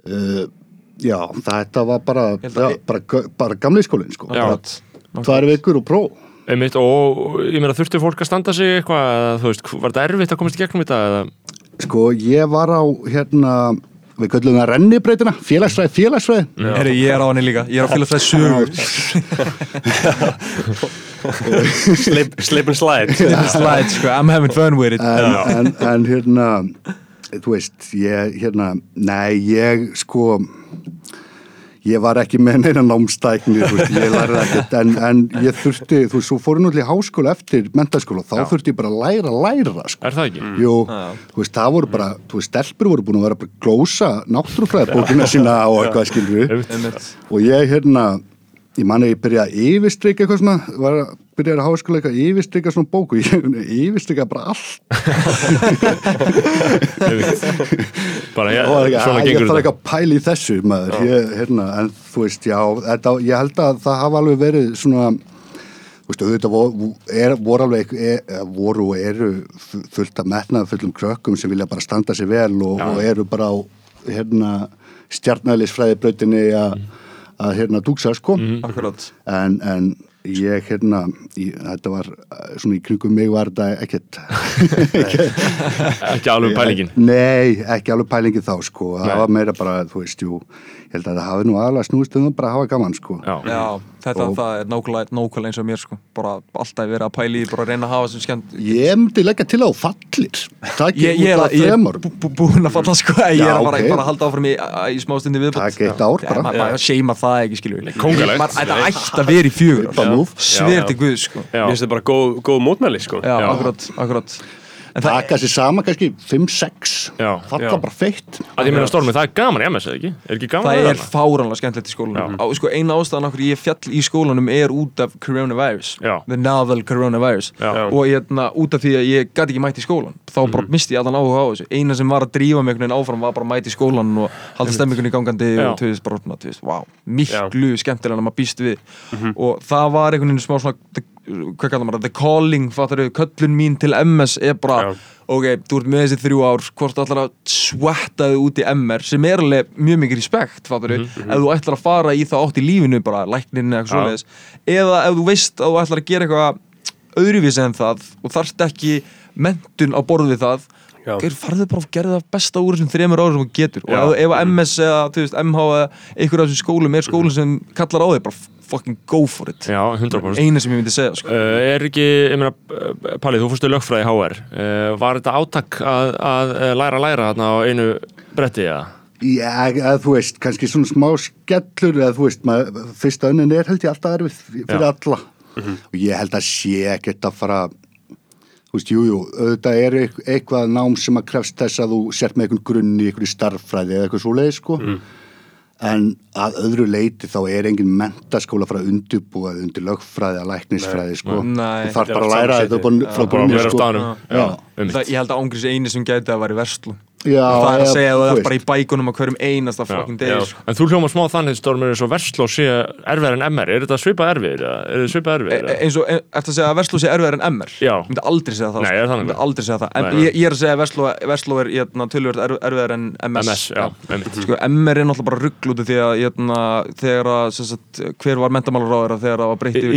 uh, já, þetta var bara já, bara, bara gamli skólinn sko. Tvær vikur og próf. Einmitt Og ég meina þurfti fólk að standa sig eitthvað eða, Þú veist, var þetta erfitt að komast í gegnum þetta eða? sko, ég var á hérna við köllum það rennibreytina, félagsfræði, félagsfræði Herri, ég er á henni líka, ég er á félagfræði sögur Slip, slip and slide. Slide, sko, I'm having fun with it. En, en, en hérna þú veist, ég hérna nei, ég sko ég var ekki með neina námstækni þú veist, ég lærði ekkert en, en ég þurfti, þú veist, svo fór ég náttúrulega í háskóla eftir mentaskóla, þá þurfti ég bara að læra læra, sko. Er það ekki? Jú, þú veist, það voru bara, þú veist, stelpur voru búin að vera bara að glósa náttúrufræðabókina sína og eitthvað skilur Einmitt. og ég hérna ég man að ég byrjaði að yfirstrika eitthvað svona var að byrjaði að háskóla eitthvað að yfirstrika svona bóku, ég yfirstrika bara allt. Bara, og ég, svona ég gengur þarf ekki þetta að pæla í þessu maður, ég, hérna, en þú veist, já þetta, ég held að það hafa alveg verið svona þú veist, auðvitað voru, er, voru alveg er, voru og eru fu- fullt af metnað fullum krökkum sem vilja bara standa sér vel og, og eru bara á hérna, stjarnælisfræði brautinni að að hérna dúksa sko. Akkurat. En, en ég hérna í, þetta var svona í kringum mig var þetta ekkert. Ekki alveg pælingin? Nei, ekki alveg pælingin þá sko. Nei. það var meira bara, þú veist, jú ég held að það hafi nú aðalega snúist um það bara að hafa gaman sko. Já, Já, þetta Og- það er nákvæmlega, eins og mér sko. Bara alltaf verið að pæla í, bara að reyna að hafa sem skemmt Ég myndi leggja til á fallir. Takk Ég, ég er, út af að- ég er bú, bú, búin að falla sko. Ég Já, er að bara, ok. bara að halda áfram í, í smá stundi viðbútt Takk eitt ár bara. seima það ekki. Maður- Þetta ætti að vera í fjögur Bara ár. múf. Sver Já. til Guð sko. Mér finnst þetta bara góð, góð mótmæli sko. Já, Já. akkurat, akkurat Taka sér sama kannski 5-6 Já. Falla Já. bara feitt ég það er gaman í MS, eða ekki? Er ekki gaman það að er vera? fáránlega skemmtilegt í skólanum Á, sko, Eina ástæðan okkur ég fjall í skólanum er út af coronavirus Já. The novel coronavirus Já. Og hérna, út af því að ég gæti ekki mætt í skólan Þá bara misti ég allan áhuga á þessu Eina sem var að drífa mig einhvern veginn áfram var bara að mæta í skólan og halda stemmingunni gangandi Já. og þú veist, bara, þú veist, wow, miklu skemmtilega en maður býst við og það var einhvern veginn smá svona hvað kallar maður the calling, fattar við, köllun mín til MS er bara, Já. ok, þú ert með þessi þrjú ár, hvort ætlar að svetta þig út í MR, sem er alveg mjög mikið respekt, fattar við, ef þú ætlar að fara í það átt í lífinu, bara læknin eða eitthvað svoleiðis, eða ef þú veist að þú ætlar að gera eitthvað öðruvísi en það og þarft ekki mentun á borð við það. Geir, farðu bara að gera það besta úr þessum þremur árum sem þú getur Já. og ef, ef að MS eða veist, MH eða einhver af þessum skólum er skólum sem kallar á þig bara fucking go for it Já, 100% eina sem ég myndi segja sko. Uh, er ekki, ég meina, uh, Palli, þú fórstu lögfræði HR uh, Var þetta átak að, að læra að læra þarna á einu bretti, eða? Já, eða þú veist, kannski svona smá skellur eða þú veist, maður, fyrsta önnin er held ég alltaf erfið fyrir Já. alla og ég held að sé ekkert að fara þú veist, jú, jú, auðvitað er eit- eitthvað nám sem að krefst þess að þú sért með einhvern grunni, einhverju starffræði eða eitthvað svoleiði, sko. En að öðru leiti þá er engin mentaskóla frá undirbúa undir lögfræði að læknisfræði, sko. Nei. þú þarf bara að læra þetta frá grunni, sko. Já. Það, ég held að ángriðs eini sem gæti að vera í verslu Já, það er að segja að það er bara í bækunum á hverjum einasta fucking já. degi sko. En þú hljóma smá þannig, Stormur, eins og versló sé erfiðar en MR. Er þetta svipað erfiðir? eða? Er þetta svipað E- erfiðir? e- eins og, e- ertu að segja að verslu sé erfiðar en MR? Ég myndi aldrei segja það. Nei, það Ég myndi aldrei segja það. En Nei, ég, ég er að segja að verslu, verslu er hérna, tölvöld erfiðar en MS, MS, já, Sko, MR er náttúrulega bara að jötna, þegar að, hver var mentamálaráður þegar það var breytt I-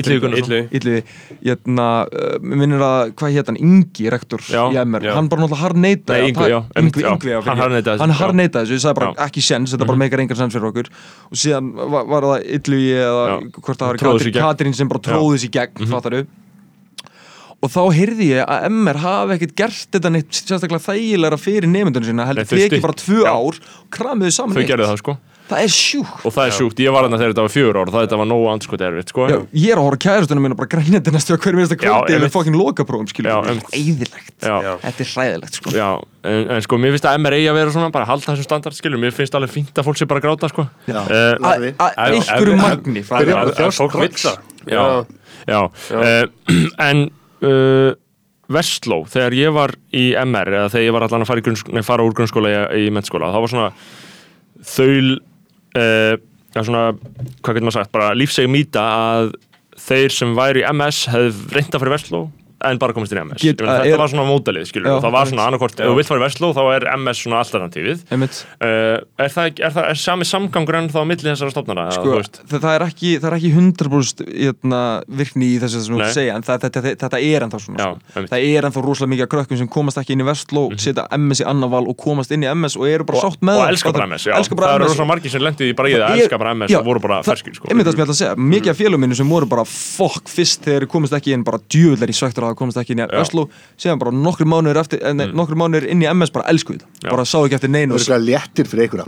Í MR, já. hann bara náttúrulega har neita Nei, Yngvi, já, einmitt, já. Quigley, hann harðneitaði þessu, ég sagði bara Já. Mhm. ekki sens, þetta bara meikar engan sens fyrir okkur og síðan var, var það Illugi eða hvort það var Katrín, sem bara tróði í gegn, Mhm. fattaru og þá heyrði ég að MR hafi ekkert gert þetta neitt sérstaklega þægilega fyrir nefndunum sína heldur þau stytt- bara tvö ár og kramiðu saman þau eitt. gerðu það sko það er sjúkt. Og það er sjúkt, ég var þarna þegar þetta var fjögur ár og það þetta var nógu andskot erfitt sko. Já, ég er að horfa kærastunum og bara grænja þetta næstu að hverju minnsta Já, kvöldi við fokkin lokaprófum, skilur Já, þetta er. Já. þetta er hræðilegt, sko. Já, en, en sko, mér finnst að MR eigi að vera svona bara halda þessum standard, skilur, mér finnst alveg fínt að fólk sé bara að gráta, sko. Já. Eh, að að einhverju ef- magni að Fólk það. Já, já, Uh, en uh, Vestló, þegar ég var í MR eða þegar ég var allan að fara, í grunnsk nei, fara úr grunnskóla í, í mennskóla, það var svona þaul uh, já, svona, hvað getur maður sagt, bara lífsegum mýta að þeir sem væri í MS hefði reynda fyrir Vestló en bara komist inn í MS Get- Ég að þetta er- var svona mótalið, skilur Já, það var svona annarkort, ef þú vilt fara í Vestló þá er MS svona alternatífið Einmitt. Uh, er það, er það er sami samgangur en þá á milli þessara stofnara? Sko, það, það, er ekki, það er ekki 100% jötna, virkni í þessu sem þú að segja en það, þetta, þetta, er ennþá svona Já, sko. það er ennþá rosalega mikið krökkum sem komast ekki inn í Vestló setja MS í annan val og komast inn í MS og eru bara sátt með og það. elska bara MS, já. Það eru MS. rosa margir sem lendið í bara í það, Það er- elska bara MS og voru bara ferskir sko. ég að segja, mikið af félagum minni sem voru bara fokk fyrst þegar komast ekki inn bara djúvillar í svektur að það komast ekki inn í Vestló síðan bara nokkru mánuður, eftir, eh, nei, nokkru mánuður inn í MS bara elskuð Mm. Já. bara sá ekki eftir neinu. Það er eitthvað léttir fyrir einhverja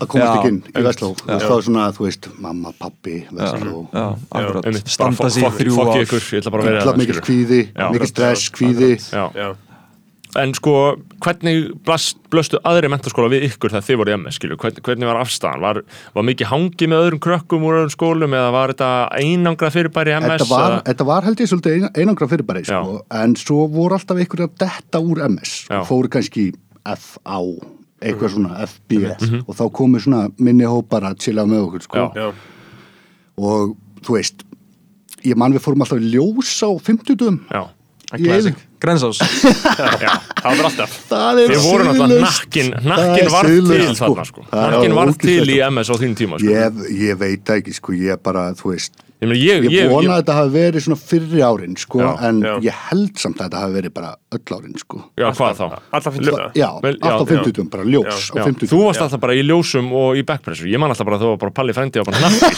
að komast ekki inn í veist, þá er svona, þú veist, mamma, pappi, Vestló Já, akkurat, einmitt, bara standa fokk- sig í fokk- þrjú bara það, mikil skilur. kvíði, Já. mikil stress, kvíði. En sko, hvernig blast, blöstu aðri mentaskóla við ykkur þegar þið voru í MS, skilju? Hvern, hvernig var afstæðan? Var, var mikið hangi með öðrum krökkum úr öðrum skólum eða var þetta einangrað fyrirbæri í MS? Þetta var, þetta var held ég svolítið ein- einangra fyrirbæri sko, en svo voru alltaf einhverja að detta úr MS Já. og fóru kannski FA eitthvað svona FB Mhm. og þá komu svona minni hópar að chilla með okkur sko. Já. Og þú veist ég man við fórum alltaf í ljós á 50 Já, Í einu. Grensás já, það var alltaf. það er Þið voru náttúrulega siðlaust. nakkin, nakkin var til þarna, sko. Er Nakkin var til í sko. MS á þínu tíma, sko. ég, ég veit ekki sko, ég bara, þú veist Ég, meina, ég, ég, ég, vona að þetta hafi verið svona fyrri árin sko, Já, en já. ég held samt að þetta hafi verið bara öll árin sko. já, hvað þá? Alltaf finnst það já, Vel, allt á já, 50 bara ljós Já, á Já, 50 þú varst alltaf bara í ljósum og í backpressu ég man alltaf bara að þú var bara palli frendi og bara nakki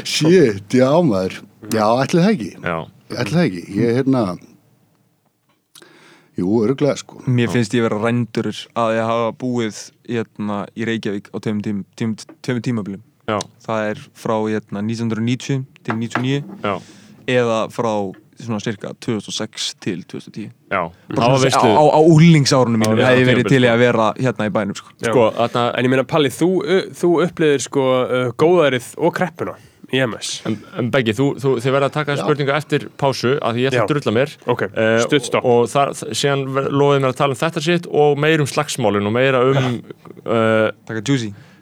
Shit, já maður Já, ætli það ekki já, Ætli það ekki, ég er hérna Jú, örglega sko Mér finnst ég vera rændur að ég hafa búið hérna, í Reykjavík á tveimur tím, tím, tím, tímablum. já, Það er frá hérna, 1990 til 99 já, eða frá svona cirka 2006 til 2010. já það var svona veistlu á, á, á úlingsárunum mínum Já, hefði ég verið til í sko. að vera hérna í bænum sko. sko, þarna En ég meina Palli, þú, þú upplýðir sko uh, góðærið og kreppuna í MS en, en Beggi, þú, þú, þið verða að taka Já. spurningu eftir pásu að því ég ætla að drulla mér Ok, Eh, stutt stopp. og þar, síðan lofaði mér að tala um þetta sitt og meir um slagsmálin og meira um uh,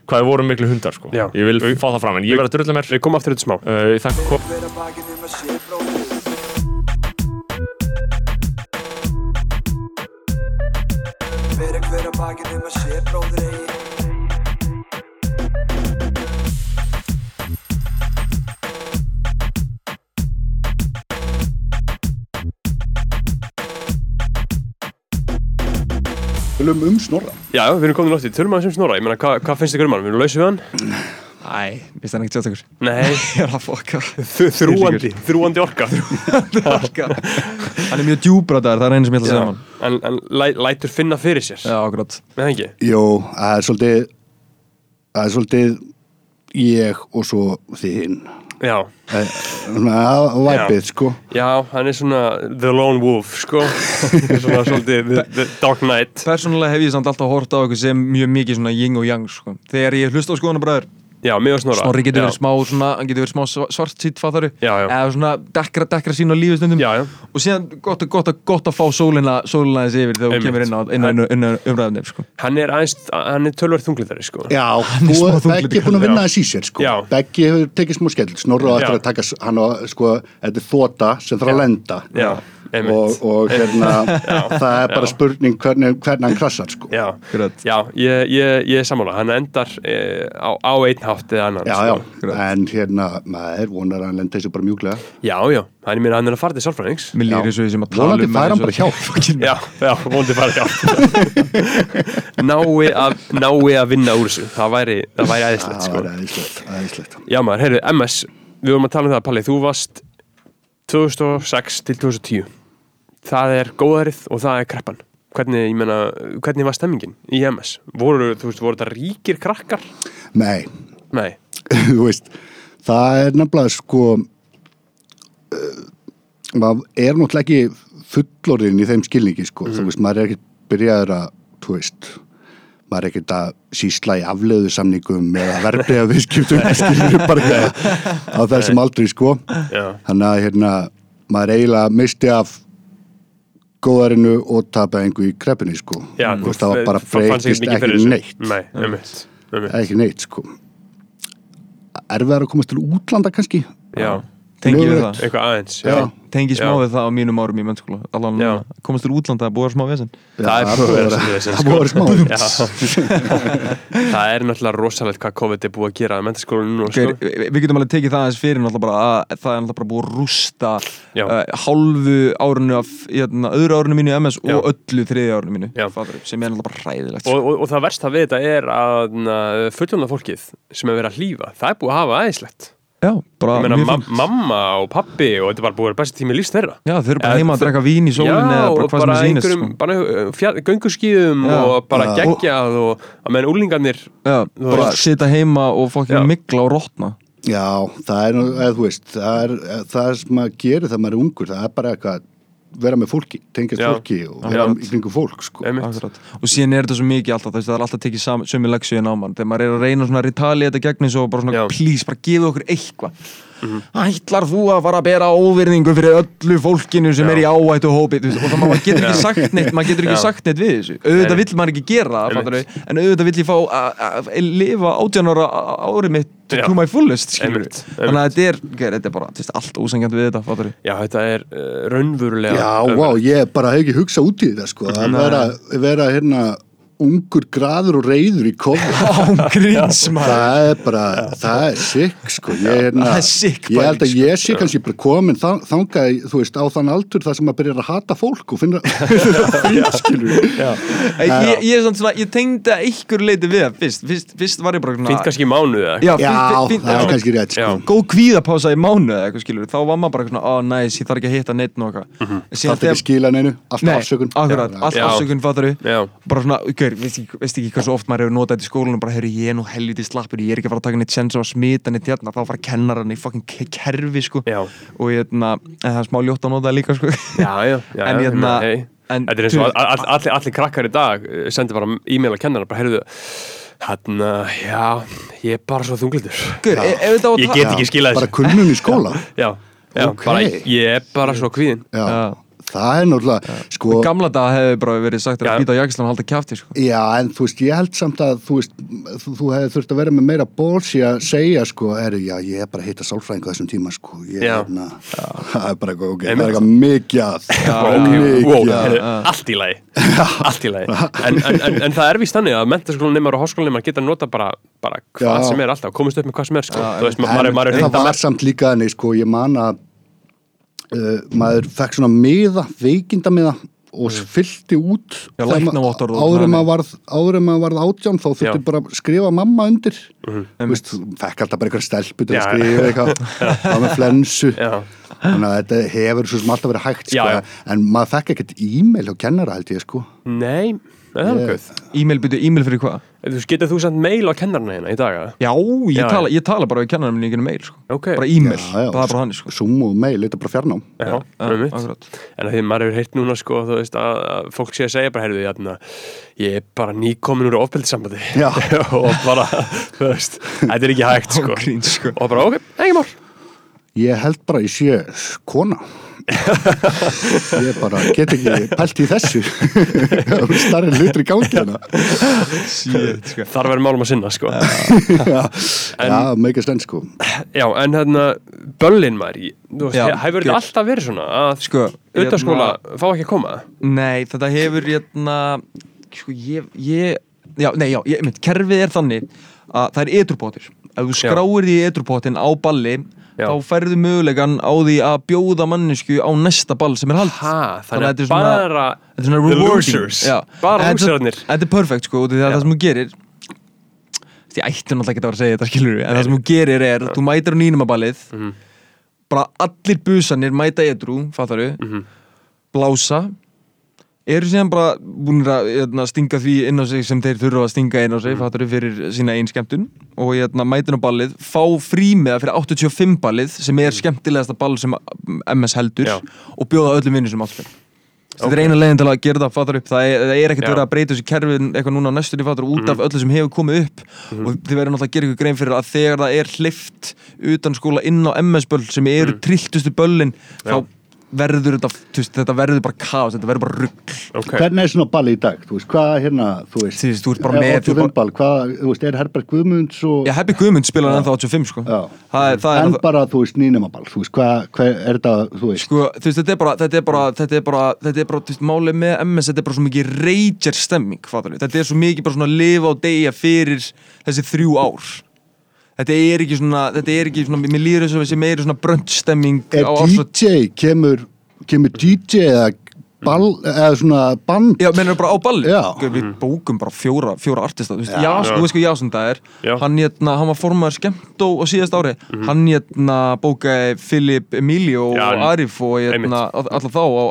hvað voru miklu hundar sko. Já. ég vil fá það fram en ég verða að drulla mér Við komum aftur þetta smá uh, ég þakka kom um bróðir Hver að bakið um að sé bróðir eigi Tölum um snorra Já, við erum komin átti, tölum aðeins um snora Ég meina, hvað, hvað finnst ykkur um hann? Við erum lausið við hann? Æ, minnst það ekki tjóttakur. Nei, Ég er að fokka. Þ- þrúandi, þrúandi orka Hann er mjög djúbrataður, það er einu sem ég ætla að segja um hann. En, en læ, lætur finna fyrir sér Já, akkurat. Með það ekki? Jó, það er svolítið Það er svolítið ég og svo þín Já, Svona væpið sko. Já, hann er svona The Lone Wolf, sko. Svona svolítið the, the Dark Knight. Persónulega hef ég samt alltaf hort á eitthvað sem mjög mikið svona yin og yang sko. Þegar ég hlusta á skoðanabræður Já, mig og snora Snorri getur verið smá svona, hann getur verið smá svart sýtt fattaru Já, já. eða svona dekkra, dekkra sín á lífistundum Já, já. og síðan gott, að- gott, að- gott að fá sólina sólina þessi yfir þegar þú kemur inn á, inn á, inn á, inn á umræðum sko. Hann er aðeins, hann er tölverð þunglitari, sko Já, er Beggi er búin að vinna Já. þess í sér sko Já. Beggi hefur tekið smá skell Snorra á eftir að taka hann á sko Þetta er þóta sem þarf að lenda Já. Og, og hérna það er bara spurning hvernig, hvernig hann krassar sko. Já, já ég, ég, ég er sammála. Hann endar e, á, á einn hátt eða annan já, já, sko. en hérna maður vonar að hann lenda þessu bara mjúklega. Já, já, hann er mér hann er að fara til sálfræðings. Mér Já. og ég sem að tala vonandi um fær hann bara Já, já, hjá Nái að, nái að vinna úr þessu. Það væri, það væri það sko. Já maður, heyrðu, MS Við vorum að tala um það, Palli, þú varst 2006 til 2010 Það er góðærið og það er kreppan. Hvernig, ég meina, hvernig var stemmingin í MS? Voru, veist, voru þetta ríkir krakkar? nei, Nei, veist það er nefnilega sko uh, maður er náttúrulega ekki fullorðin í þeim skilningi sko, þú veist, maður er ekki byrjaður að, þú veist maður er ekkert að sísla í afleiðu samningum eða viðskiptum skilur bara ekki á þessum aldrei sko. Já, þannig að hérna maður eiginlega misti af góðarinu og tapaði einhver í kreppinni sko. Já veist, það var bara breytist ekki neitt. Nei, einmitt. ekki neitt sko. Erfiðar að komast til útlanda kannski? Já, Tengi við það. Eitthvað aðeins Já. Tengi smá við það á mínum árum í mennskóla. Allan komast til útlanda að búa smá vesen. Það er búið sko. smá það er náttúrulega rosalegt hvað COVID er búið að gera að núna okay, sko. við, getum alveg tekið það aðeins fyrir bara að það er náttúrulega bara búið að rústa uh, hálfu árinu af hérna, öðru árinu mínu í MS Já. og öllu þriði árinu mínu. Fattarðu, sem er náttúrulega bara hræðilegt og, og, og það versta við þetta er að fulljóna fólkið sem er verið að hlýfa það er búið að hafa aðeinslegt Já, bara ég meina ma fínt. mamma og pappi og þetta er bara besti tími lífs þeirra Já, þau eru bara heima að drekka vín í sólinni Já, eða bara og hvað sem bara er einhverjum sko. Já. og bara Já. geggjað og að meðan úlingarnir Já, bara sita heima og Já. fokkin mikla og rótna Já, það er, nú- eða, þú veist, það er það sem maður gerir þegar maður er ungur, það er bara eitthvað vera með fólki, tengjast fólki og vera í kringum fólk, sko. Akkurat. og síðan er þetta svo mikið alltaf þess, það er alltaf tekið sömu leksju en á mann þegar maður er að reyna svona að retali þetta gegn eins og bara svona Já. Please, bara gefa okkur eitthvað ætlar þú að fara að bera óvirðingu fyrir öllu fólkinu sem Já. er í áhættu hópi og það maður getur ekki Já. sagt neitt maður getur ekki Já. sagt neitt við þessu auðvitað vill maður ekki gera það en auðvitað vill ég fá að- að að lifa átjánara árið mitt Já. to my fullest þannig að þetta er, þetta er bara þetta er allt ósengjant við þetta fattarðu. já, þetta er uh, raunverulega Já, ömurlegt. vá, ég bara hef ekki hugsað út í þetta, sko, að vera, vera hérna ungur graður og reyður í maður. Það er bara, það er sick, sko. Ég, hérna, Það er sick Ég held að ég sé kannski bara komin þa- þangað, þú veist, á þann aldur þar sem maður byrjar að hata fólk og finna frískilur. Ég, ég, ég, er samt svona, ég tengdi að ykkur leiti við það fyrst, fyrst, fyrst var ég bara fínt kannski í mánuð eða? Já, það er kannski rétt, sko. Góð kvíðapása í mánu eða eitthvað skilur Þá var maður bara svona, ó næs, ég þarf ekki að hitta neitt Mhm. Það er ekki skila neinu, alltaf Nei, afsökun. allt afsökun fattar Já. Bara svona, gaur, veist ekki, veist ekki hvað svo oft maður hefur notað þetta í skólanum bara, herru, ég er nú helviti slappur ég er ekki að fara að taka neitt sens á að smita neitt hérna þá fara kennaran í fucking ke- kerfi sko Já. og hérna, en það er smá ljótt að nota það líka sko já, já, já, En hérna- hey. en- þetta er eins og all, all, allir, allir krakkar í dag eh, sendi bara e-mail að kennara bara heyrðu hann, já, ég er bara svo á að ég get ekki skilað Bara þessu kunnun í skóla. já, já, Ok. bara, ég er bara svo kvíðin Já, Já. Það er náttúrulega, sko, Gamla dag hefði bara verið sagt að býta jakislan og halda kjafti sko. Já, en þú veist, ég held samt að, þú veist, þú, þú hefði þurft að vera með meira bóls í að segja, sko, er, já, ég er bara að hitta sálfræðingu þessum tíma, sko, ég er, na, það er bara eitthvað, ok, það er eitthvað wow, að, heyrðu, allt í lagi. Allt í lagi. En, en, en, en það er víst þannig að mentaskólanemar og háskólanemar geta nota bara, bara hvað Já. sem er alltaf, komist upp með hvað sem er sko. Þú veist, en, maður, maður uh, maður fekk svona miða, veikindamiða og fyllti út Já, þegar ma- læknavottorð og áður en maður varð, maður varð átján þá þurfti Já. bara að skrifa mamma undir. Þú veist, þú fekk alltaf bara eitthvað stelpu til Já. að skrifa eitthvað. Það með flensu. Þannig að þetta hefur svo sem alltaf verið hægt sko, en maður fekk ekkert e-mail hjá kennara held ég sko. Nei, er Ég- E-mail byrju, e-mail fyrir hvað? Getur þú sendt mail á kennarna hérna í dag? Já, ég, Já, tala, ég tala bara við kennarum minni ekki mail sko. Ok. bara e-mail, það er bara hann sko. Zoom og mail, þetta er bara fjarnám Já, akkurat. En því maður hefur heyrt núna sko, þú veist, að, að fólk sé að segja bara, heyrðu, jæna, ég er bara nýkomin úr ofbeldissambandi Já. og bara, þú veist, þetta er ekki hægt sko. Sko. og bara, ok, ekki mál ég held bara ég sé kona ég bara get ekki pælt í þessu starri hlutur í gangi hérna sko. Þar verður málum að sinna, sko. já, já meika stend sko Já, en hérna, böllin maður, þú veist, he- hefur alltaf verið svona að Sko, auðvitaðskóla fá ekki að koma? Nei, þetta hefur hérna sko, ég, ég já, nei, já, ég, mynd, kerfið er þannig að það er etrupótir ef þú skráir því etrupótin á balli Já. þá færðu mögulegan á því að bjóða mannesku á næsta ball sem er hald Ha, Þannig að þetta er svona- bara Þetta er svona rewarding. Bara En þetta- er perfect sko, því að Já. það sem þú gerir Ég ætti náttúrulega ekki að vera að segja þetta skilur En það sem þú gerir er, þú mætir á nýnumaballið Mhm. Bara allir busanir mæta edru, fattar Mhm. Blása Eru síðan bara búin að hérna, stinga því inn á sig sem þeir þurfa að stinga inn á sig, mm. fyrir sína einn skemmtun og hérna, mætin á ballið, fá frímiða fyrir 85 ballið sem er skemmtilegasta ball sem MS heldur Já. og bjóða öllum vinnum sem áttur Þetta Ok. er eina leiðin til að gera það, fattar upp það er, það er ekkert verið að breyta þessu kerfin eitthvað núna á næstunni fattar út af öllu sem hefur komið upp og þið verður náttúrulega að gera ykkur grein fyrir að þegar það er hlift utan skóla inn á MS-böll sem eru mm. trilltustu böllin þá verður þetta, veist, þetta verður bara kaos, þetta verður bara rugg Ok, hvernig er svona ball í dag, þú veist, hvað hérna þú veist, Þú veist, þú ert bara er með- þú 85 bara- hvað, þú veist, er Herbert Guðmunds og Já, Happy Guðmund spilar ennþá 85 sko. Já. það, er- það er en ennþá- bara, þú veist, nýnumaball þú veist, hvað, hvað er þetta, þú veist? Sko, þú veist, þetta er bara, þetta er bara, þetta er bara, þetta er bara, þú veist, málið með MS, þetta er bara svo mikið rager stemming, fattar við, þetta er svo mikið bara svona að lifa og deyja fyrir þessi þrjú ár. Þetta er ekki svona, þetta er ekki svona, mér líður þess að þessi meiri svona brönd stemming er á ársat. DJ, kemur kemur DJ eða ball, eða svona band? Já, mennur bara á balli. Já. Sko, Við bókum bara fjóra, fjóra artista, þú veist, Já. þú veist hvað Jásson það er, Já. hann hérna, hann var formaður skemmtó á síðast ári, hann hérna bókaði Filip Emilio Já, og Arif og hérna, all- alla þá á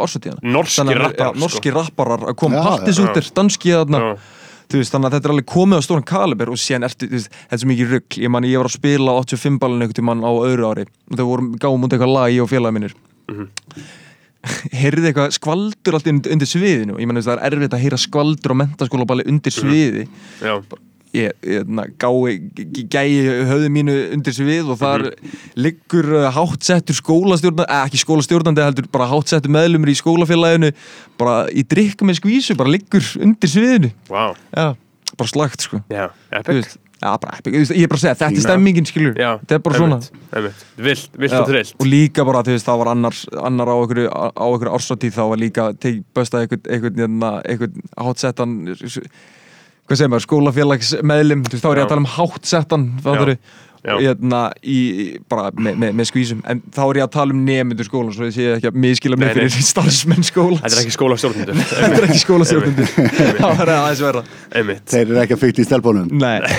Þannig að- rapparar, já, norskir rapparar að koma. Já, partisúter, danski þarna veist, þannig að þetta er alveg komið á stóran kaliber og síðan ertu, þú veist, þetta er svo mikið rugg ég man, ég var að spila á 85 ballin einhvern tímann á öðru ári og þau vorum gáum út eitthvað lag ég og félagi minnir Mhm. heyrði eitthvað skvaldur allt undir, sviðinu? Og ég þú veist, það er erfitt að heyra skvaldur á mentaskólaballi undir Mhm. sviði. Já, ég, ég na, gái, gæi höfðu mínu undir svið og þar liggur uh, háttsettur skólastjórnandi, eh, ekki skólastjórnandi heldur bara háttsettur meðlumur í skólafélaginu bara í drikka með skvísu bara liggur undir sviðinu. Wow, já, bara slagt sko. Þú epic. já, bara veist, ég er bara að segja, þetta er stemmingin skilur, Já, þetta er bara svona. einmitt, einmitt. Vilt, vilt Já, og trillt og líka bara, þú veist, það var annar, annar á einhverju, á einhverju ársatíð þá var líka teg, böstað einhvern, einhvern, einhvern, einhvern hátsettan hvað segir maður, skólafélags meðlim, þú veist, þá er ég að tala um hátsettan þá Já. hérna, í, í- bara með, með, með skvísum. En þá er ég að tala um nemendur skólan svo ég sé ekki að miskila mig fyrir starfsmenn skólans. Þetta er ekki skólastjórnendur. Þetta er ekki skólastjórnundur það var aðeins verða Einmitt. Þeir eru ekki að fykta í stelpunum. Nei.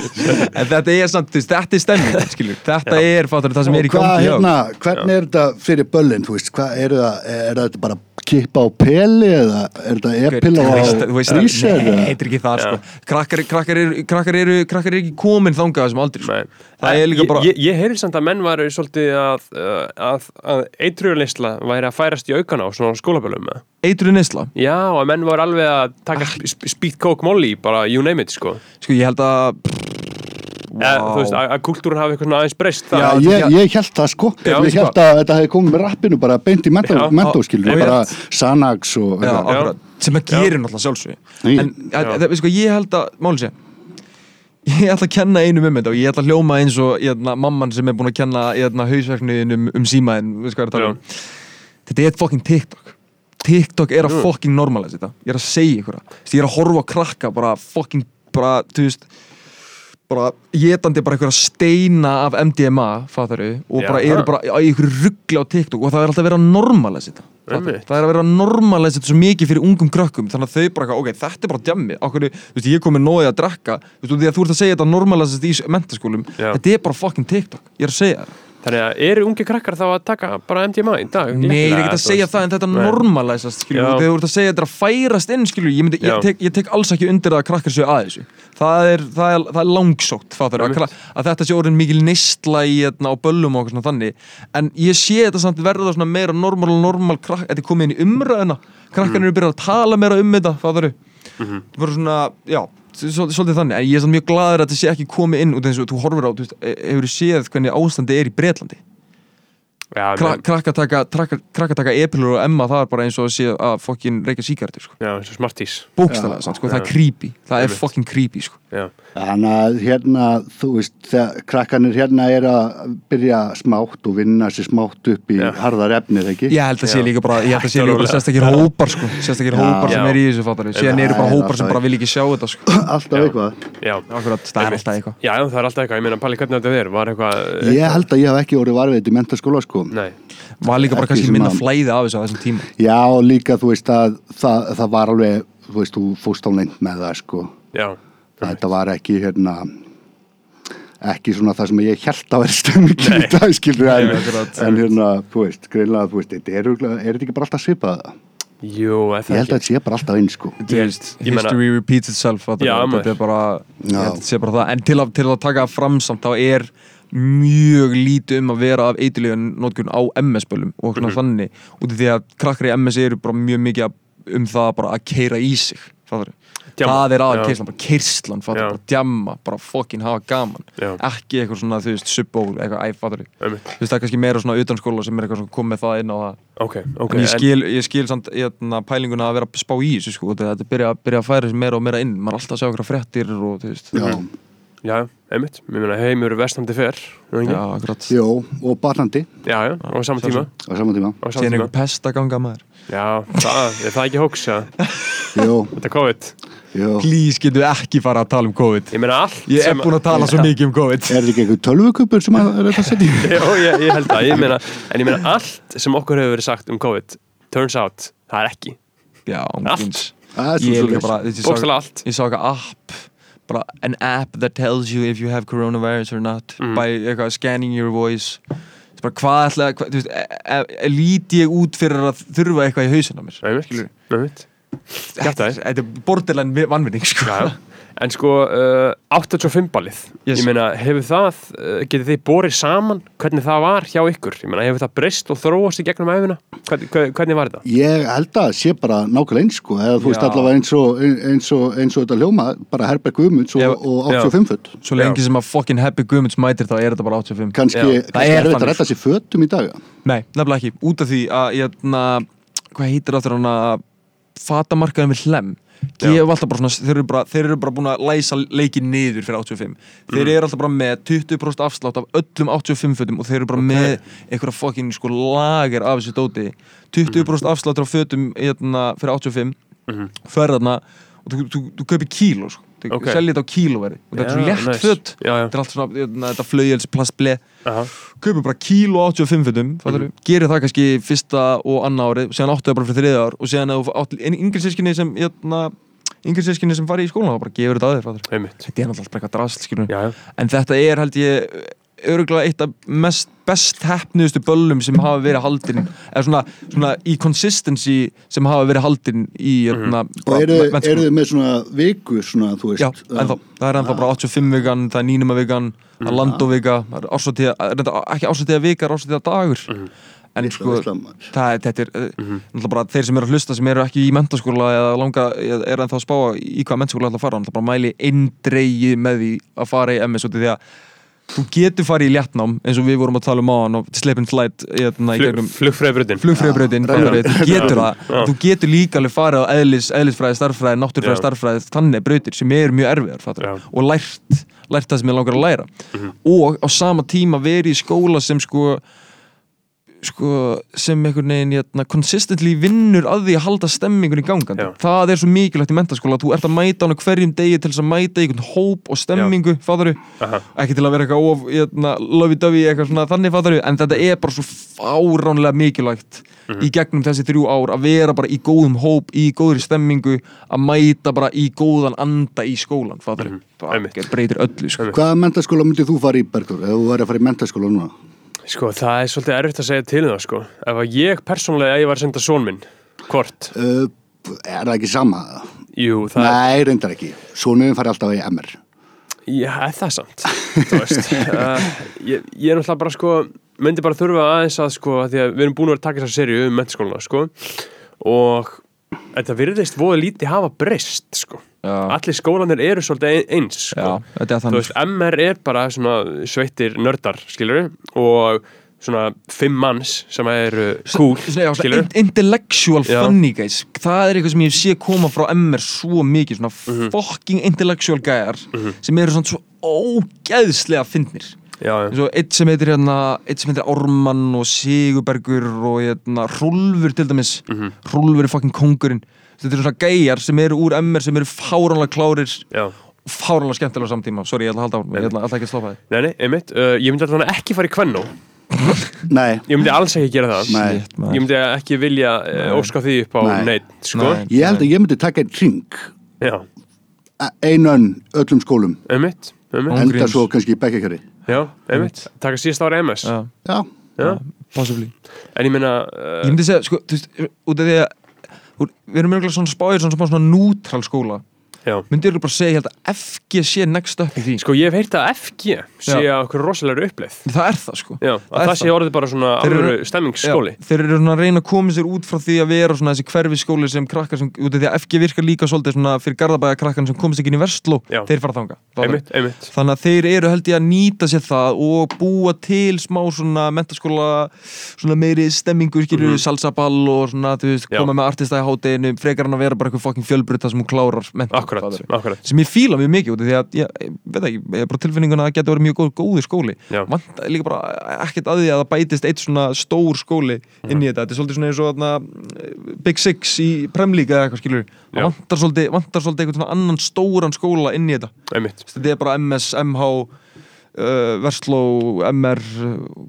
En þetta er samt, þú veist, þetta er stemming skilur. Þetta er, fattur, það sem er í gangi hérna, hvernig er þetta fyrir böllin, þú veist, hvað er er þetta bara kippa á peli eða er þetta epila á Þú veist, rísi Nei, eða? þetta er ekki það sko krakkar, krakkar, eru, krakkar, eru, krakkar eru ekki komin þangað þessum aldrei sko. Nei. Það er líka bara Ég, ég heyrði samt að menn var svolítið að, uh, að, að eitrugulisla væri að færast í aukana á svona skólabölum með. eitru nesla Já, og að menn var alveg að taka ah. speed coke molly, bara you name it, sko. Sko ég held að Eða, þú veist, að, að kultúrun hafi eitthvað svona aðeins breyst Já, það. ég, ég held það sko, Já, ég sko. held að þetta hefði komið með rappinu bara beint í og- bara og Sanax og já, sem að gerir náttúrulega sjálfsög. En að, að, sko, ég held að, máli sé Ég ætla að kenna einum um þetta og ég ætla að hljóma eins og hérna, mamman sem er búin að kenna hérna, hausverknuðin um, um símaðin ég er að um? Þetta er fucking TikTok. TikTok er að fucking normalise þetta. Ég er að segja ykkur það. Þú veist, Ég er að horfa á krakka bara fucking bara, þú veist bara getandi bara einhverja steina af MDMA, fattaru og Já, bara eru það. bara á einhverju ruggli á TikTok og það er alltaf verið að normalise þetta? Einmitt. það er að vera að normalise þetta svo mikið fyrir ungum krökkum þannig að þau bara, ok, þetta er bara djammi okkur, þú veist, ég kom með nóðið að drekka þú veist, því að þú ert að segja þetta normalise í mentaskólum Já. þetta er bara fucking TikTok, ég er að segja það Þannig að eru ungi krakkar þá að taka bara MDMA í dag? Nei, ég er ekki að segja það en þetta skilur, Já. þegar þú ert að segja þetta er að færast inn skilur, ég, ég, ég tek alls ekki undir að krakkar séu að þessu. Það er, það er, það er langsótt fattar, að, að þetta sé orðin mikil neistla í hérna, á böllum og svona þannig. En ég sé þetta samt verða svona meira normal, normal krakk, þetta er komið inn í umræðina krakkar eru byrjað að tala meira um þetta fattar Mhm. það voru svona, já Svolítið, þannig, en ég er samt mjög gladur að þetta sé ekki komið inn út eins og þú horfir á, þú veist, hefur séð hvernig ástandi er í Bretlandi Já, Kra menn- krakka taka, krakka, krakka taka epilur og emma það er bara eins og að sé að fokkin reykja síkartur sko. já, eins og smartís bókstælega, sko, það er creepy það er fokkin creepy sko. Já, Þannig að hérna, þú veist, þegar krakkanir hérna er að byrja smátt og vinna sér smátt upp í Já. harðar efnið, ekki? ég held að sé Já. líka bara, ég held að sé líka bara sérstakir hópar sko, sérstakir Já. hópar sem Já. er í þessu fattari síðan eru bara hópar sem bara vil ekki sjá þetta sko. Alltaf Já. eitthvað. já það er alltaf eitthvað Já, já, það er alltaf eitthvað, ég meina, Palli, hvernig þetta er? Var eitthvað Ég held að ég hef ekki orðið varfið sko. Nei, var líka bara Ekki kannski minna að- flæði af þessu á þessum tíma. Já, og líka, þú veist, að það, það var alveg, þú veist, þú fóst á leint með það, sko. já, Þetta var ekki, hérna, ekki svona það sem ég held að vera stemmingin í dag, skilur en, en hérna, þú veist, greinlega, þú veist, er, er þetta ekki bara alltaf svipað? jú, Ég það held að þetta sé bara alltaf eins, sko. Ég meina- history repeats itself þetta er bara, bara það. En til að, til að taka fram samt þá er mjög lítið um að vera af eitilega nótkun á MS-bölum og svona þannig út af því að krakkar í MS eru bara mjög mikið um það bara að keira í sig? Djamma. það er aðal Já. keislan, bara keirslan fattar, Já. bara djamma, bara fokkin hafa gaman Já. ekki eitthvað svona, þú veist, subból eitthvað, æ, fattar þú veist, það er kannski meira svona utan skóla sem er eitthvað svona komið það inn á það Ok, ok en ég skil, ég skil samt hérna, pælinguna að vera spá í þessu sko, þetta byrja, byrja að færa þessu meira og meira inn maður er alltaf að sjá okkur fréttir og þú veist Já, Já, einmitt, ég meina, heimur vestandi fer já, akkurat. Jó, og batnandi já, já, á saman tíma. Á saman tíma. tíma einhver pest að ganga maður? Já, það, er það ekki hóks, ja? Jó, Þetta er COVID. Jó. please getur ekki fara að tala um COVID? Ég meina allt ég er búin að tala svo mikið um COVID. Er þetta ekki eitthvað tölvukupur sem að er þetta að setja í? Já, ég, ég held það, ég meina En ég meina allt sem okkur hefur verið sagt um COVID Turns out, það er ekki. Já, allt. ég sá eitthvað app bara an app that tells you if you have coronavirus or not Mhm. by eitthvað scanning your voice bara hvað ætla, hvað, veist, e, e, e, lít ég út fyrir að þurfa eitthvað í hausinn á mér Þetta er er borderline vannvinning sko. Já. En sko, uh, 85 ballið. Yes. Ég meina, hefur það uh, Getið þið borið saman hvernig það var hjá ykkur? Ég meina, hefur það breyst og þróast í gegnum æfina Hvernig, hvernig, var þetta? Ég held að sé bara nákvæmlega eins sko, eða þú veist allavega eins og, eins og, eins og þetta hljóma, bara Herberg Guðmunds og, og 85 föt. Svo lengi sem að fucking Happy Guðmunds mætir þá er þetta bara 85 Kanski, er þetta þannig. að rætta sér fötum í dag. Nei, nefnilega ekki, út af því að hérna, hvað heitir þegar hann að fatamarkaðin við hlem gefa alltaf bara svona, þeir eru bara, þeir eru bara búin að læsa leikin niður fyrir 85 þeir eru alltaf bara með 20% afslátt af öllum 85 fötum og þeir eru bara með einhverja fucking sko lager af þessu dóti. 20% afsláttur á fötum hérna, fyrir 85 Mhm. ferðarna og þú, þú, þú kaupir kíló sko. Þú Ok. selja þetta á kílóveri og þetta er svo létt nice. föt. Þetta er allt svona, hérna, þetta flaugjels plastble Aha. kaupir bara kíló 85 fötum mm. gerir það kannski fyrsta og annar árið og síðan áttu það bara fyrir þriða ár. Og átt yngri sískinni sem jötna, yngri sískinni sem fari í skólan þá bara gefur þetta að þér þetta er náttúrulega eitthvað drasl en þetta er held ég öruglega eitt af mest best hefnuðustu böllum sem hafa verið haldin eða svona, svona í consistency sem hafa verið haldin í jötna, Og eru, þið með svona viku, svona, þú veist? Já, ennþá, það er ennþá bara 85 vikan, það er nýnuma vikan, það er landovika, það er reynda, ekki ársóttíða vika, það er ársóttíða dagur. En Veisla, sko, maður. það, þetta er, uh, náttúrulega bara þeir sem eru að hlusta sem eru ekki í mentaskóla eða langa, er ennþá að spá í hvað mentaskóla ætla að fara, náttúrulega bara mæli eindreigi með því að fara í MS út af því að þú getur farið í léttnám eins og við vorum að tala um á hann og and slide hérna, í Flug, gegnum Flugfröðbröðin flugfröðbreytin, þú getur það. Þú getur líka alveg farið á eðlis, eðlisfræði, starffræði, náttúrfræði, starffræði þannig brautir sem eru mjög erfiðar og lært, lært það sem ég langar að læra. Og á sama tíma verið í skóla sem sko sko, sem einhvern veginn hérna, consistently vinnur að því að halda stemmingun í gangandi Já. það er svo mikilvægt í mentaskóla þú ert að mæta á hana hverjum degi til þess að mæta í einhvern hóp og stemmingu, ekki til að vera eitthvað of hérna, lovey-dovey eitthvað svona þannig fattaru en þetta er bara svo fáránlega mikilvægt Mhm. í gegnum þessi þrjú ár að vera bara í góðum hóp, í góðri stemmingu að mæta bara í góðan anda í skólan, Mhm. Einmitt. það breytir öllu sko. Hvaða mentaskóla myndið þú fara í, Bergur, ef þú væri að fara í mentaskóla núna? Sko, það er svolítið erfitt að segja til um það, sko Ef að ég persónulega, ef ég var að senda són minn Hvort? Uh, er það ekki sama? Jú, það Nei, reyndar ekki. Svonuðin fari alltaf í MR. Já, er það samt Þú veist uh, ég, ég er náttúrulega bara sko myndi bara þurfa aðeins að sko að því að við erum búin að vera að taka þessar serju um mentaskóluna sko og þetta virðist voða lítið hafa breyst sko. Allir skólanir eru svolítið ein- eins sko. Þú veist, MR er bara svona sveittir nördar, skilur og svona fimm manns sem eru cool, skilur in- intellectual Já. funny guys. Það er eitthvað sem ég sé koma frá MR svo mikið, svona Mhm. fucking intellectual gæjar sem eru svona svo eins og eitt sem heitir hérna eitt sem heitir Ármann og Sigurbergur og hérna Rúlfur til dæmis. Mhm. Rúlfur er fucking kongurinn þetta eru svona gæjar sem eru úr MR sem eru fáránlega klárir já. og fáránlega skemmtilega samtíma sorry, ég ætla að halda á, ég ætla alltaf ekki að stoppa þig. Nei, nei, einmitt, uh, ég myndi alltaf ekki fara í kvennó. Nei, Ég myndi alls ekki gera það. Nei. Shit, maður. Ég myndi ekki vilja uh, óska því upp á Nei. neitt, sko. Nei. ég held að ég myndi taka einn ring Já, einan öllum skólum. Einmitt, einmitt. Enda gríns. svo kannski í bekkjakari Já, einmitt, taka síðast ára MS Já, Já, Já, possibly. En ég meina uh, Ég myndi segja, sko, þú veist, út af því að við erum mjög svona spáðir svona, svona, svona nútral skóla Já, myndi ég bara segja, að FG sé next up í því? Sko ég hef heyrt að FG sé Já. að okkur rosalega uppleið það er það sko. Já, Það að það sé orðið bara svona alvöru stemmingsskóli. Já, þeir eru svona að reyna að koma sér út frá því að vera svona þessi hverfi skóli sem krakkar sem, út af því að FG virkar líka svolítið svona fyrir garðabæja krakkar sem komast ekki inn í Vestló Já. þeir fara þanga Einmitt, einmitt. Þannig að þeir eru held ég að nýta sér það og búa til smá svona mentaskóla svona meiri stemmingu skilur Mhm. salsaball og svona þú veist, Já. koma með artista í Akkurat, akkurat. Sem ég fíla mjög mikið út því að ég, veit ekki, ég er bara tilfinninguna að það getur verið mjög góð, góður skóli. Vant líka bara ekkert að því að það bætist eitt svona stór skóli inn í þetta. Þetta er svolítið svona eins og þarna, Big Six í Premlík eða eitthvað skilur það vantar svolítið, vantar svolítið eitthvað svona annan stóran skóla inn í þetta. Þetta er bara MS, MH uh, Versló, MR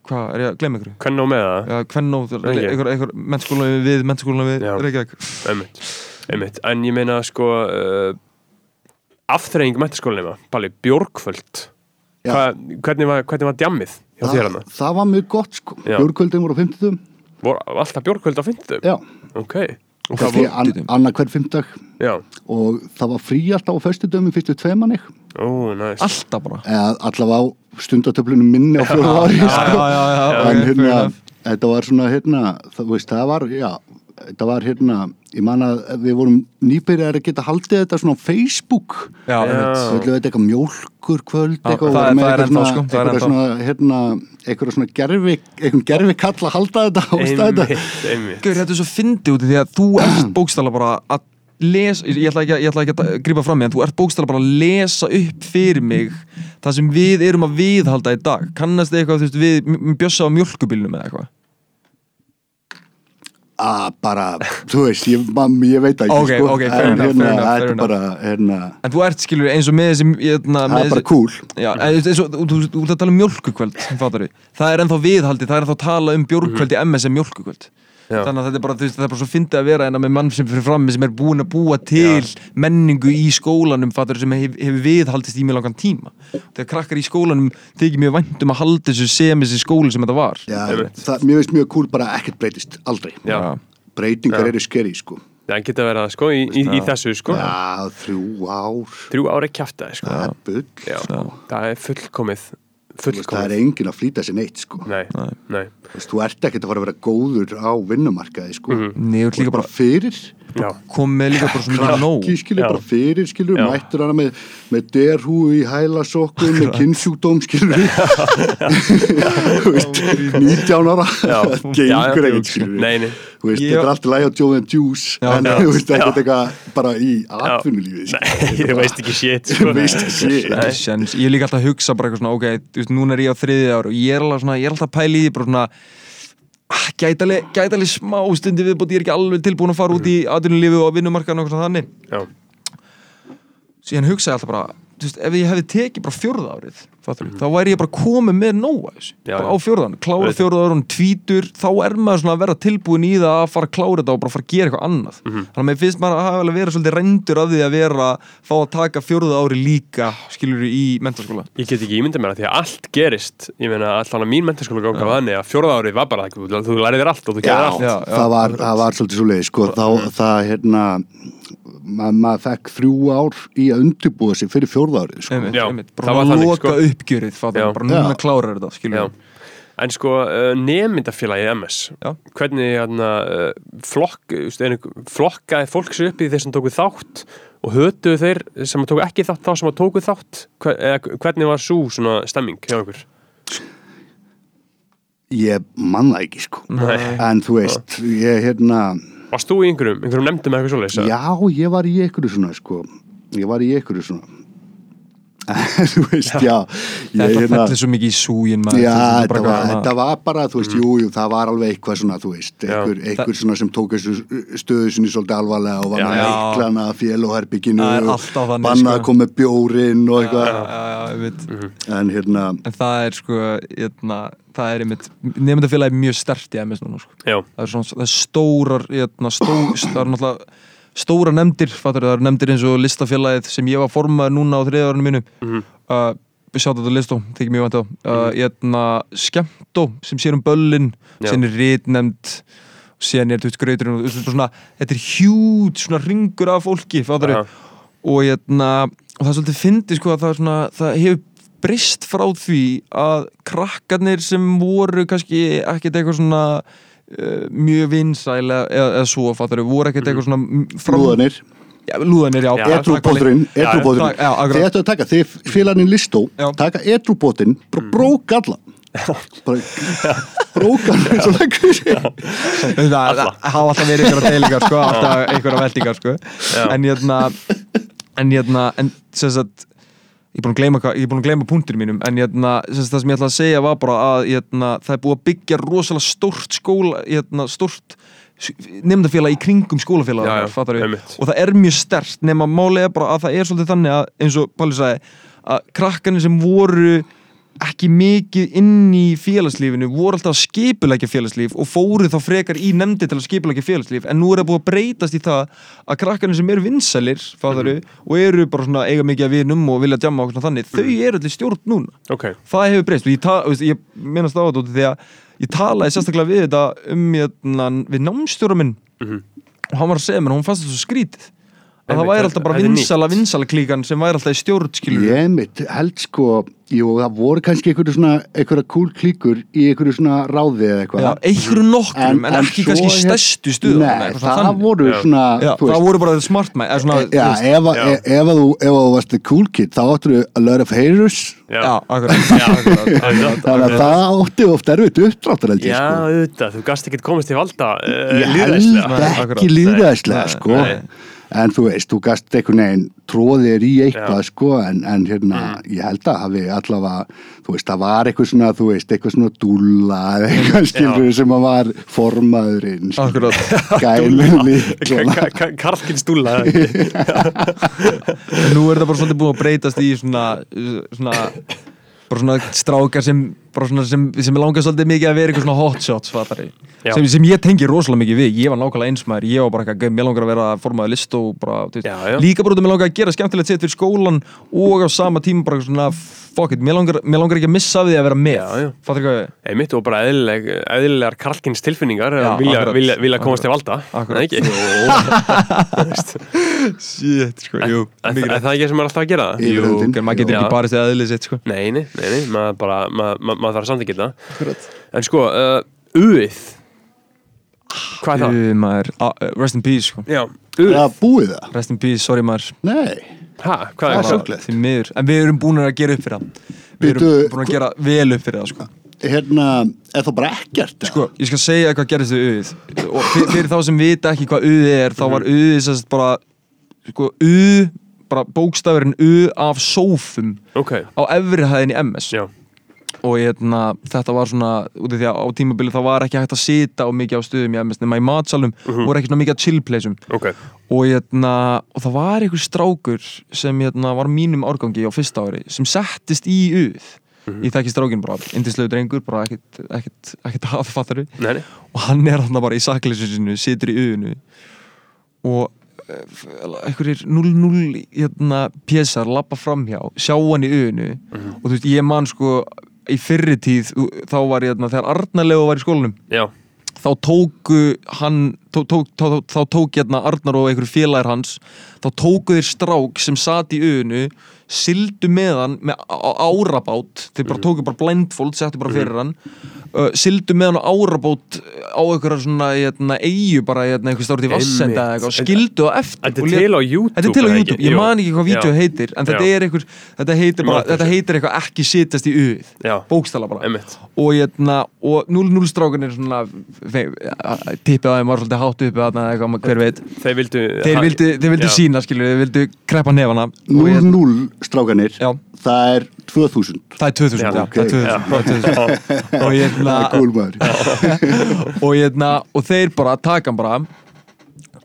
hvað, er ég að glemma ykkur? á með það? Já, Kvennó, Reykjavík. einhver, einhver mennskóla við, mennskóla við. Reykjavík. Einmitt, einmitt. En ég meina sko uh, Afþreying metaskólinema Palli, Bjórkvöld Já. Hva, hvernig, var, hvernig var djammið hjá þér hana? það, var mjög gott sko Já. Björgkvöldin voru á 50 Vor, Alltaf Bjórkvöld á fyndum? Já, Ok Og það hvað var voru? an, annað hver 50 Já, og það var frí alltaf á föstudöfum fyrstu tveimannig ó, næst alltaf bara eða allavega á stundatöflunum minni á fjóða ári sko. já, já, en ok, fair hérna, þetta var svona hérna, það, veist, það var, já þetta var hérna, ég man að við vorum nýbyrjar að geta haldið þetta svona á Facebook já, Já. einmitt. Svo ætlum við þetta eitthvað mjólkur kvöld eitthvað, er- er eitthvað svona, sko, það er eitthvað svona, hérna, eitthvað svona gerfi, eitthvað gerfi kall að halda þetta og stæða þetta. Einmitt, einmitt Gaur, þetta er svo fyndið út í því að þú ert bókstala bara að lesa, ég ætla ekki, að- ég ætla ekki að grípa fram mig en þú ert bókstala bara að lesa upp fyrir mig það sem við erum að viðhalda í dag kannast eitthvað, þú veist, við bjössa á mjölkubilnum eða eitthvað að bara, þú veist, ég, man, ég veit ekki Ok, sko, ok, fair en enough, hérna, fair er bara, hérna, en þú ert skilur eins og með þessi hérna, það er bara cool. Já, eins og, þú, ert að tala um mjölkukvöld það er ennþá viðhaldi það er ennþá að tala um bjórkvöld í MS sem mjölkukvöld. Þannig að þetta er bara, þú veist, er bara svo fyndið að vera en með mann sem fyrir frammi sem er búin að búa til menningu í skólanum fattar sem hef, hefur viðhaldist í mjög langan tíma. Þegar krakkar í skólanum þykir mjög vænt um að halda þessu sem þessi skóli sem þetta var. Já, það, mér finnst mjög cool bara að ekkert breytist, aldrei. Já, Breytingar Já. eru skeri, sko. það geta verið það sko í, í, í þessu sko. Já, þrjú ár, Þrjú sko. Það er bull, Já, sko. það er fullkomið Þú veist, Það er enginn að flýta sér neitt, sko. Nei, nei Þú veist, Þú ert ekkert að fara að vera góður á vinnumarkaði, sko. Nei, þú ert Þú líka bara fyrir, Já, komið líka bara svo mikið nóg krakki, skilur, bara fyrir, skilur, Já. mættur hana með, með derhú í hælasokku, með kynnsjúkdóm, skilur, þú veist, 19 ára, það gengur ekkert, skilur. Nei, nei Þú veist, þetta er alltaf læg á Joe and Juice, Já. en Já. þú veist, ekkert Já. eitthvað bara í atvinnulífið, Nei, ég veist ekki shit sko. Þú veist ekki shit. Ekki séns. ég er líka alltaf að hugsa bara eitthvað svona ok, þú veist, núna er ég á þriðið ár og ég er alveg svona, ég er alltaf að pæla í því bara svona ah, alveg, gæti alveg smá stundi viðbót, ég er ekki alveg tilbúin að fara út í atvinnulífi og vinnumarkaðan og svona þannig. Já, síðan hugsa ég alltaf bara, þú veist, ef ég hefði tekið bara fjórða árið, fattur, þá væri ég bara komið með nóa Já, já. á fjórðan klára árun, tvítur, þá er maður svona að vera tilbúin í það að fara að klára þetta og bara fara að gera eitthvað annað. Mhm. þannig að mér finnst maður að hafa alveg verið svolítið reyndur af því að vera, fá að taka fjórða ári líka, skilur í mentaskóla ég get ekki ímyndað mér það því að allt gerist Ég meina, allan að mín mentaskóla ganga var þannig að fjórða árið var bara þú, þú lærið þér allt og þú gerðir allt. Já, já, það, var, það var ma- maður fekk þrjú ár í að undirbúa sig fyrir fjórða árið, sko. einmitt, einmitt, það bara var að þannig, loka sko. uppgjörið bara núna Já. klárar þetta, skilur Já. En sko, uh, nemyndafélagi MS Já. Hvernig hérna, uh, flokk, flokkaði fólk sér upp í þeir sem tóku þátt og hötuðu þeir sem tóku ekki þátt þá sem tóku þátt hvernig var svo svona stemming hjá okkur? ég man það ekki sko Nei. en þú veist, ég hérna Varst þú í einhverjum, einhverjum nefndum eitthvað svoleiðis? eða? já, ég var í einhverju svona sko ég var í einhverju svona þú veist, já ég, Þetta hérna, fellir svo mikið í súgin maður Já, Þetta var, þetta var bara, þú veist, jú, jú, það var alveg eitthvað svona, þú veist, Já. einhver, einhver svona sem tók þessu stöðu sinni svolítið alvarlega og var Já, með já. eiklana fél og herbygginu Það er og alltaf þannig, bannað að sko. koma með bjórin og eitthvað, Já, já, já, ég veit en hérna, En það er sko, hérna, það er einmitt, nefndafélagi er mjög stert í MS núna, sko. Það er svona, það er stórar, hérna, stó, það er náttúrulega stóra nefndir, fattur það eru nefndir eins og listafélagið sem ég var formaður núna á þriðarinu mínu. Mhm. Uh, við sjáum þetta listó, þykir mjög vænt á. Uh, hérna, skemmtó sem sér um böllin, síðan er rítnefnd, síðan er þetta grauturinn og er svona, þetta er hjút, svona ringur af fólki, fattur Já. og hérna og það er svolítið fyndi sko að það, er svona, það hefur brist frá því að krakkarnir sem voru kannski ekkert eitthvað svona uh, mjög vinsæl eða, eða svo fattar voru ekkert eitthvað svona fram- lúðanir, já, lúðanir, já, akkurat. þið ættu að taka, þið félagarnir listó, Já. taka edrúbótinn, bara brók alla, bara brók alla eins og leggur sér. það hafa alltaf verið einhverja deilingar sko, alltaf einhverja veldingar sko. En hérna en hérna, en ég er að ég er búin að gleyma punktir mínum en hérna, sem sagt, það sem ég ætla að segja var bara að hérna, það er búið að byggja rosalega stórt skóla, hérna, stórt nefndafélag í kringum skólafélag og það er mjög stert nema er bara að það er svolítið þannig að eins og Palli sagði, að krakkarnir sem voru ekki mikið inn í félagslífinu voru alltaf að skipulækja félagslíf og fóru þá frekar í nefndi til að skipulækja félagslíf. En nú er það búið að breytast í það að krakkarnir sem eru vinsælir fattaru, og eru bara svona eiga mikið að vinum og vilja djamma og svona þannig, þau eru allir stjórn núna. Ok. Það hefur breyst. Og ég, veist, ég minnast á þetta því að ég talaði sérstaklega við þetta um hérna, við námstjóra minn. Mhm. og hann var að segja mér, hún fannst þetta svo skrítið að það væri alltaf bara vinsala, vinsala klíkan sem væri alltaf í stjórn skilur Ég mitt held sko, jú, það voru kannski einhverju svona, einhverja kúl klíkur í einhverju svona ráði eða eitthvað. Já, einhverju nokkrum en, ekki svo kannski hér- stærstu stuðum Nei, það voru Já. svona, Já, þú það veist, voru bara smart man, eða svona, Já, þú veist, ef, að- þú, ef að þú varst the cool kid þá áttur a lot of haters. Já, akkurat, þannig að það átti oft erfitt uppdráttur Já, sko. auðvitað, þú gast ekkert komist til valda uh, Ég held ekki líðræðislega Nei, sko. En þú veist, þú gast einhvern veginn tróðir í eitthvað Já. sko en, en hérna, Mm. ég held að hafi allavega, þú veist, það var eitthvað svona þú veist, eitthvað svona dúlla eða eitthvað skilur sem að var formaðurinn akkurat. Gælun líkla Karlkins dúlla En nú er þetta bara svolítið búin að breytast í svona, svona bara svona strákar sem, sem, sem langar svolítið mikið að vera eitthvað svona hotshots sem, sem ég tengi rosalega mikið við, ég var nákvæmlega einsmæður ég var bara eitthvað, mér langar að vera formaður list og bara, þú veist, Já, já. líka bara út af mér langar að gera skemmtilegt sett fyrir skólan og á sama tíma bara svona, fuck it, mér langar, mér langar ekki að missa af því að vera með, já. fattar hvað við Einmitt og bara eðlileg, eðlilegar Karlkins tilfinningar Já, vilja, akkurat. vilja, vilja komast til valda. Nei, ekki? Shit, sko, jú, Er mikið er rétt. það ekki sem maður alltaf að gera maður getur ekki barist eða eðlið sitt, sko. Nei, nei, nei, nei, maður bara, maður, maður, þarf að samþykja þetta Akkurat. En sko, uh, uið. Hvað er það? Uh, maður, uh, rest in peace, sko. Já, uið. Það búið það, Rest in peace, sorry maður. Nei. Hæ, hvað Það er miður, en við erum búin að gera upp fyrir það. Við erum búin að gera vel upp fyrir það sko. hérna, er það bara ekkert sko, ég skal segja hvað gerist við auðið og fyr- fyrir þá sem vita ekki hvað auðið er þá var auðið sérst bara sko, auð, bara bókstafurinn auð af sófum Ok, á efri hæðin í MS já, og hérna, þetta var svona út af því að á tímabili þá var ekki hægt að sita og mikið á stöðum í MS nema í matsalum voru ekki svona mikið að chill placeum ok. Og, hérna, og það var einhver strákur sem hérna, var mínum árgangi á fyrsta ári sem settist í uð. Ég þekki strákin bara, indislegu drengur bara ekkert, ekkert, ekkert nei, og hann er hann bara í sakleysu sinu situr í uðinu. Og eh, einhverjir 0-0 hérna, pjessar lappa framhjá sjá hann í uðinu. Og þú veist, ég man sko í fyrri tíð, þá var ég þegar Arnarlegu var í skólanum já, þá tóku hann tó, tó, tó, þá tók hérna Arnar og einhverju félagar hans þá tóku þeir strák sem sat í öðinu sildu með hann með árabát þeir bara tóku bara blindfold, settu bara fyrir hann uh, sildu með hann á árabót á einhverja svona hérna, eigu bara hérna, einhver stárt í vassenda og skildu á eftir Þetta er til á YouTube, Þetta er til á YouTube, ég man ekki hvað Já. heitir en þetta er einhver, þetta heitir bara, þetta heitir eitthvað ekki sitast í uð bókstala bara. Einmitt. og, hérna, og 0-0 strákan er svona tippið þeim var svolítið hátt uppi þarna eða eitthvað, hver veit. Þeir vildu þeir vildu, þeir vildu sína skilur, þeir vildu kreppa nefana og hérna, 0-0 strákanir Já. það er 2000 það er 2000, Já, já, ok. það er 2000, það er 2000. og hérna það er cool maður. Og, hérna, og þeir bara taka hann bara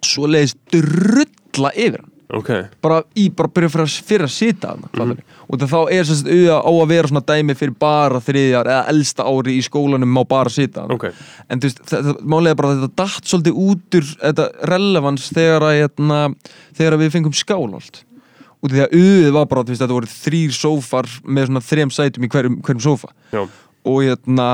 svo leiðist drulla yfir hann. Ok, bara í, bara byrja fyrir að, fyrir að sita hann mm. og það þá er sem sagt auða á að vera svona dæmi fyrir bara þriðjar eða elsta ári í skólanum má bara sita hann ok. En þú veist, málega bara að þetta datt svolítið út úr þetta relevans þegar að hérna, þegar að við fengum skálolt út af því að auðið var bara, veist, þetta voru þrýr sófar með svona þrem sætum í hverjum, hverjum sófa. Já, og hérna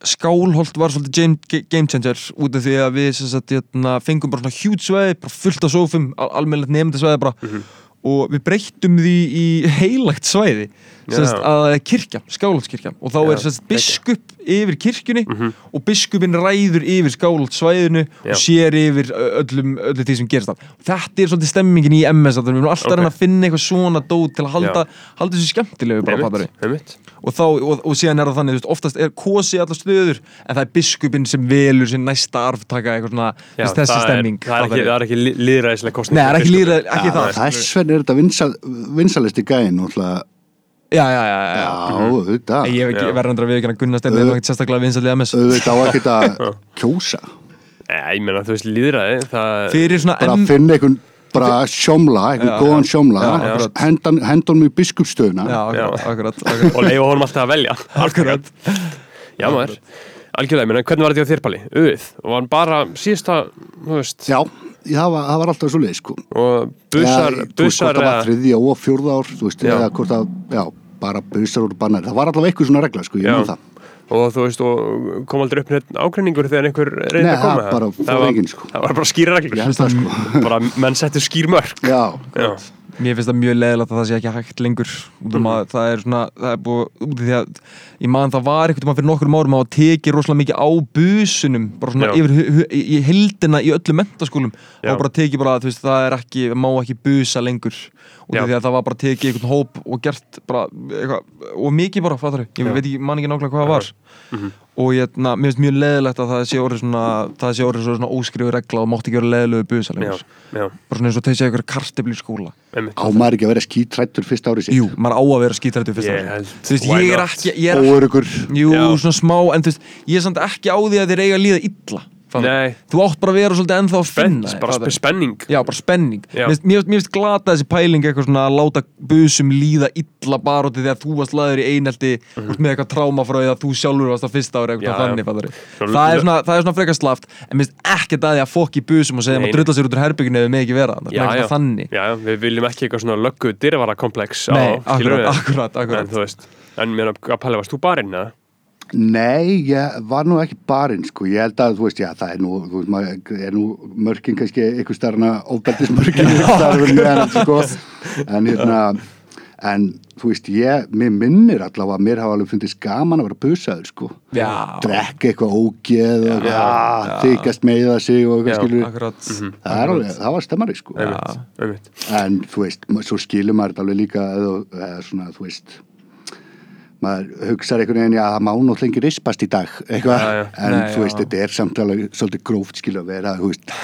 Skálholt var svolítið game, game changer út af því að við sagt, hérna, fengum bara svona hjút svæði, bara fullt af sófum al almennilegt nefndi svæði bara. Mhm. Og við breyttum því í heilagt svæði sem sagt, Já. að kirkja, Skálholtskirkja og þá Já, er sem sagt, biskup yfir kirkjunni Mhm. og biskupin ræður yfir Skálholtsvæðinu Já. og sér yfir öllum, öllu því sem gerist það þetta er svolítið stemmingin í MS við erum alltaf Ok. að finna eitthvað svona dót til að halda, halda þessu skemmtilegu bara fattari einmitt, einmitt. Og, þá, og, og síðan er það þannig, þú veist, oftast er kosi allar stöður, en það er biskupin sem velur sem næsta arftaka eitthvað svona Já, þessi það er- stemming. Það er ekki, það er ekki lí- lýðræðislega kostning Nei, það er ekki lýðræði- ekki er þetta vinsal, vinsalisti gæðin náttúrulega? Já, já, já, já, já, já. auðvitað. Ég hef ekki Já. verðandra við ekki að Gunnar Steinn er ekkert sérstaklega vinsalið MS auðvitað á ekkert að kjósa. Nei, ég meina, þú veist, lýðræði það fyrir svona bara að finna einhvern bara sjómla, einhvern góðan sjómla. Hendan í biskupstöðuna já, akkurat, akkurat, akkurat. og leifa honum alltaf að velja. Akkurat. Já, maður. Algjörlega, ég meina, hvernig var þetta á þér, Palli? Uðið, og hann bara síðasta, þú veist já, það var, það var alltaf svo leið sko. Og Já, þú veist, busar hvort það var þriðja og fjórða ár veist, Já. eða hvort það, já, bara busar úr bannar, það var alltaf eitthvað svona regla sko, ég Já. man það. Og þú veist, og kom aldrei upp neitt ágreiningur þegar einhver reyndi Nei, að koma? það bara það var, enginn, sko. það var bara skýra reglur. Held það sko. Bara menn settu skýr mörg já, Já, Mér finnst það mjög leðilegt að það sé ekki hægt lengur. Út Mhm. um að það er svona það er búið, út af því að ég man það var einhvern veginn fyrir nokkrum árum að tekið rosalega mikið á busunum bara svona yfir í í heildina í öllum mentaskólum og bara tekið bara, þú veist, það er ekki má ekki busa lengur. Út af því að það var bara tekið einhvern hóp og gert bara eitthvað, og mikið bara, fattar ég Já. veit ekki, man ekki nákvæmlega hvað það var. Mhm. Og hérna, mér finnst mjög leðilegt að það sé orðið svona það sé orðið svona óskrifu regla og mátti ekki vera leðilegu busa já, lengur bara svona eins og þessi eitthvað kartibli skóla á maður ekki að vera skítrættur fyrst árið sitt? Jú, maður á að vera skítrættu fyrst Ég ári. held, Þú veist, ég er ekki ég er, óörugur Jú, Já. svona smá, en þú veist Ég er samt ekki á því að þér eiga að líða illa? Nei. Þú átt bara að vera svolítið ennþá að finna þig, bara spenning. Já, bara spenning. Já. Mér finnst- glata þessi pæling eitthvað svona að láta busum líða illa bara því að þú varst laður í einelti út með eitthvað tráma frá því að þú sjálfur varst á fyrsta ári eitthvað þannig, Það er svona, það er svona frekar slaft en mér finnst ekkert að því að fokk í busum og segja Nei, maður drulla sér út úr herbygginu við með ekki vera er þannig. Já, við viljum ekki eitthvað svona löggu dyrvara komplex Nei, akkurat, akkurat, En akkurat en Nei, ég var nú ekki barinn sko, ég held að, þú veist, já, það er nú þú veist, maður er nú mörkin kannski einhver einhver starfna meðan, sko, en hérna en þú veist, ég, mér minnir allavega mér hafa alveg fundist gaman að vera busaður, sko. Já. drekka eitthvað ógeð og já, þykast meiða sig og Já, eitthvað skilur Akkurat. Það, er alveg, það var stemmari, sko. Einmitt. En þú veist, svo skilur maður þetta alveg líka eða, eða svona, þú veist maður hugsaður einhvern veginn, já, það má náttúrulega ekki rispast í dag, eitthvað, Já, já. en Nei, þú veist, já. þetta er samt alveg svolítið gróft skilur að vera, veist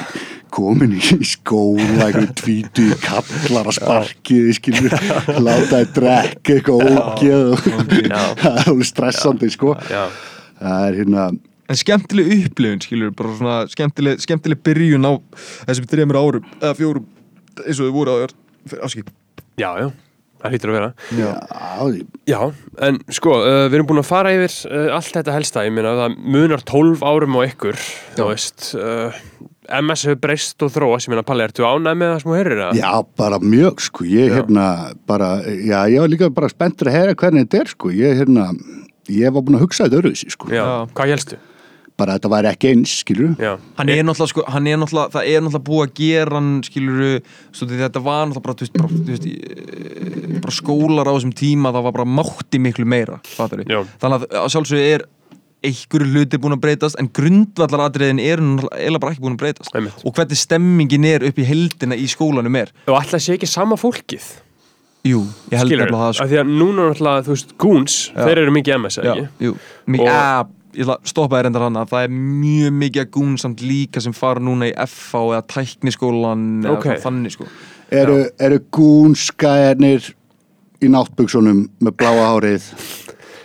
komin í skóla, einhvern tvítu kallar að sparkið, skilur láta þið drekka eitthvað ógeð Já. það er alveg stressandi, sko. Já, það er hérna, En skemmtileg upplifun, skilur, bara svona skemmtileg, skemmtileg byrjun á þessum þreymur árum, eða fjórum eins og þau voru áður, afskip já, já, það hlýtur að vera. Já, Já, en sko, uh, við erum búin að fara yfir uh, allt þetta helsta, ég meina það munar 12 árum á ykkur, þú veist uh, MS hefur breyst og þróast, ég meina Palli, ertu ánæg með það sem þú heyrir það? Já, bara mjög, sko, ég Já. hérna bara, já, ég var líka bara spenntur að heyra hvernig þetta er, sko, ég hérna ég var búin að hugsa þetta öruvísi, sko. Já, Já. hvað helstu? Bara þetta væri ekki eins, skilur Já, Hann er náttúrulega, sko, hann er náttúrulega, það er náttúrulega búið að gera hann, skilur, þetta var náttúrulega bara, veist, bara, veist, í- bara skólar á þessum tíma, það var bara mátti miklu meira, Já. Þannig að sjálfsögðu er, einhverju hluti búin að breytast en grundvallaratriðin er eða bara ekki búin að breytast. Einmitt. og hvernig stemmingin er upp í heldina í skólanum er. Og alltaf sé ekki sama fólkið? Jú, ég held nefnilega það af sko. því að núna er alltaf, þú veist, Goons Þeir eru mikið MS, Já, ekki? jú, Mi, Og- ég ætla að stoppa þér endar hann að það er mjög mikið að gún samt líka sem fara núna í FH eða tækniskólan eða Ok. okay. þannig sko. Eru, eru gúnskæðinir í náttbuksunum með bláa hárið?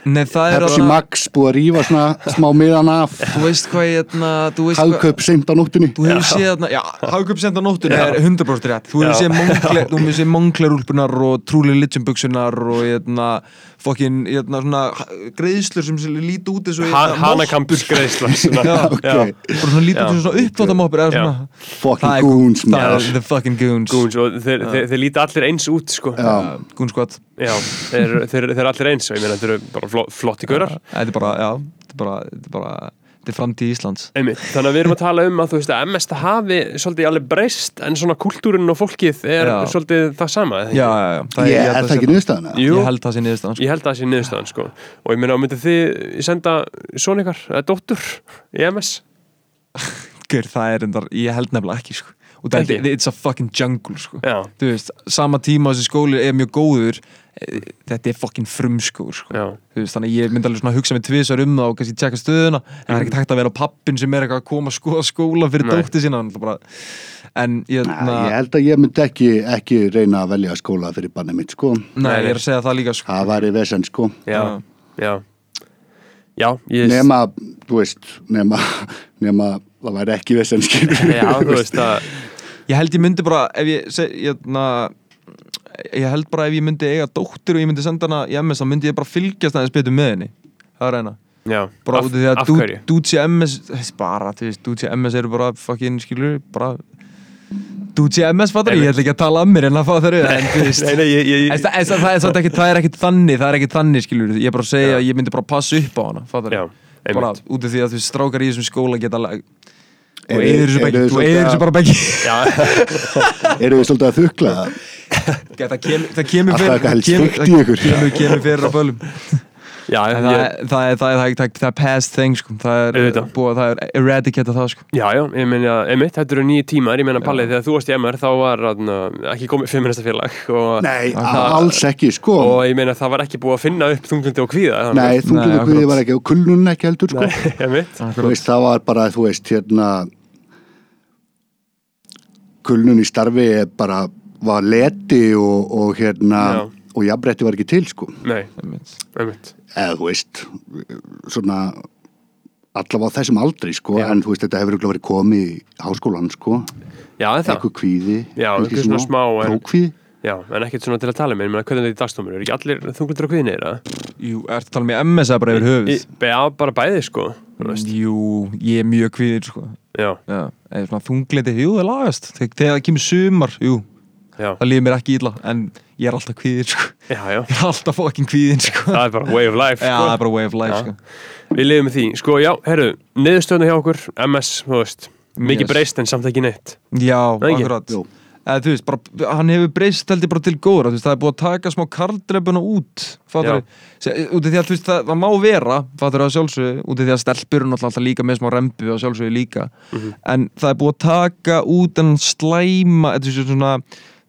Nei, það er Pepsi Max búið að rífa svona smá miðan af. Þú veist hvað ég, hérna, þú veist hvað hagkaup seint á nóttunni. Þú hefur séð já, hagkaup senda nóttunni er 100% rétt. Þú hefur séð Moncler-úlpunar og Trúli Litjumbuxunar og hérna, fokkin, hérna, svona greiðslur sem líti út eins og Ha hérna, Hanakampus greiðsla Já, ok. bara svona líti út eins og svona uppþóttamoppur eða Já. svona Fucking Það er- goons, the fucking goons. Goons þeir, þeir, þeir líta allir eins út, sko. Goons squad. Þeir, þeir, þeir eru allir eins og ég meina þeir eru bara flotti gaurar. Þetta er bara, þetta er framtíð Íslands Einmitt. Þannig að við erum að tala um að þú veist að MS það hafi svolítið alveg breyst en svona kultúrin og fólkið er Já. svolítið það sama? Já, já, já Það Ég held er að það ekki niðurstaðan Ég held það sé niðurstaðan sko. ég held að það sé niðurstaðan sko og ég meina, myndið þið senda svona ykkar, eða dóttur í MS? Gaur, það er endar, ég held nefnilega ekki sko. Og það er, it's a fucking jungle sko. Þú veist, sama tíma þessi skóli er mjög góður Þetta er fucking frumskór sko. já, Þú veist, Þannig að ég myndi alveg svona að hugsa mig tvisar um það og kannski tjekka stöðuna. En það er ekkert hægt að vera pappin sem er eitthvað að koma að skoða skóla fyrir Nei. dótti sína hann bara, En ég, Næ, na, Ég held að ég myndi ekki, ekki reyna að velja skóla fyrir banni mitt sko. Nei, ég er að segja það líka sko. Það væri vesen sko. Já, já. Já, ég Nema, þú veist, nema, nema það væri ekki vesen skilur Já, þú veist að Ég held ég myndi bara ef ég, seg, ég, na, ég held bara ef ég myndi eiga dóttir og ég myndi senda hana í MS þá myndi ég bara fylgjast aðeins betur með henni. Það er eina. Já, bara út af því að? Ducci MS bara, þú veist, Ducci MS eru bara fucking, skilur, bara Ducci MS, fattar ég, ætla ekki að tala um mér en að fá þeir en þú veist. Það, það, það, er það ekkert þannig, það er ekkert þannig, skilur ég er bara að segja að ég myndi bara passa upp á hana, fattar Já, ég bara út af því að þú veist, strákar í þessum skóla geta þú eður þessu að- bara beggi Já, Eru við svolítið að þukla það? það kemur, það kemur Alltaf fyrir eitthvað helst kemur- steikt í ykkur. það kemur, kemur fyrir á bölum já, En ég, það, er- það, er- það, er- það, er- það, er- það er past thing sko. það er Auðvitað. búið, það er eradicate það sko. já, já, ég meina, einmitt, þetta eru nýju tímar, ég meina, Palli, þegar þú varst í MR þá var ekki komið feminista félag og, Nei, það- alls ekki sko og ég meina, það var ekki búið að finna upp þunglindi og kvíða Nei, Nei, þunglið og akkurat. var ekki og kulnun ekki heldur sko það var bara, þú veist, hérna kulnun í starfi er bara var leti og, og hérna Já. og jafnbretti var ekki til sko. Nei, einmitt. Eða þú veist svona allavega á þessum aldri sko Já. en þú veist, þetta hefur örugglega verið komið í háskólan sko, Já, en það, eitthvað kvíði Já, einhver svona smá, en- prókvíði já, en ekkert svona til að tala með, ég meina, hvernig er þetta í dagstómur, er ekki allir þunglindir og kvíðinir, eða? Jú, ertu að tala með MS eða bara yfir höfuð? Í- Já, bara bæði, sko, Jú, ég er mjög kvíðir sko. já, Já, eða svona þunglindi, jú, það lagast Þegar það kemur sumar, jú, já, það líður mér ekki illa En ég er alltaf kvíðir sko. já, já, Ég er alltaf fucking kvíðin sko. það er bara way of life, Já, sko. það er bara way of life Já. sko. Við lifum með því, sko, já, herru, niðurstöðna hjá okkur, MS, þú veist, mikið Yes. breyst en samt ekki neitt. Já, Nei, ekki? akkurat Jú. Eða, þú veist, bara, hann hefur breyst heldur bara til veist, það er búið að taka smá karldrefuna út fattur, út af því að þú veist, það, það má vera fattur að sjálfsögðu, út af því að stelpur eru náttúrulega alltaf líka með smá rembu að sjálfsögðu líka en það er búið að taka út en slæma þetta er svona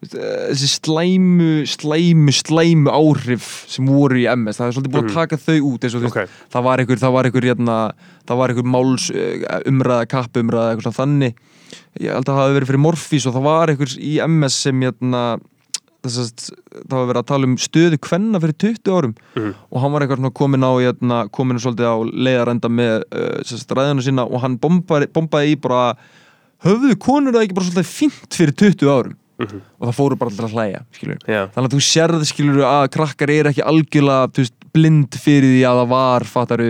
þessi slæmu, slæmu, slæmu áhrif sem voru í MS það er svolítið búið að taka þau út eins og þú veist, Ok. það var einhver, það var einhver, hérna, það var einhver máls eh, umræða, kappumræða, eitthvað þannig ég held að það hafi verið fyrir Morfís og það var einhver í MS sem hérna, þess að það var verið að tala um stöðu kvenna fyrir 20 árum Mhm. og hann var svona komin á hérna, komin svolítið á leiðarenda með uh, ræðina sína og hann bombaði, bombaði í bara höfðu konur það ekki bara svolítið fínt fyrir 20 árum Mhm. og það fóru bara til að hlæja skilur. Já, þannig að þú sérði skilur að krakkar er ekki algjörlega veist, blind fyrir því að það var fattaru,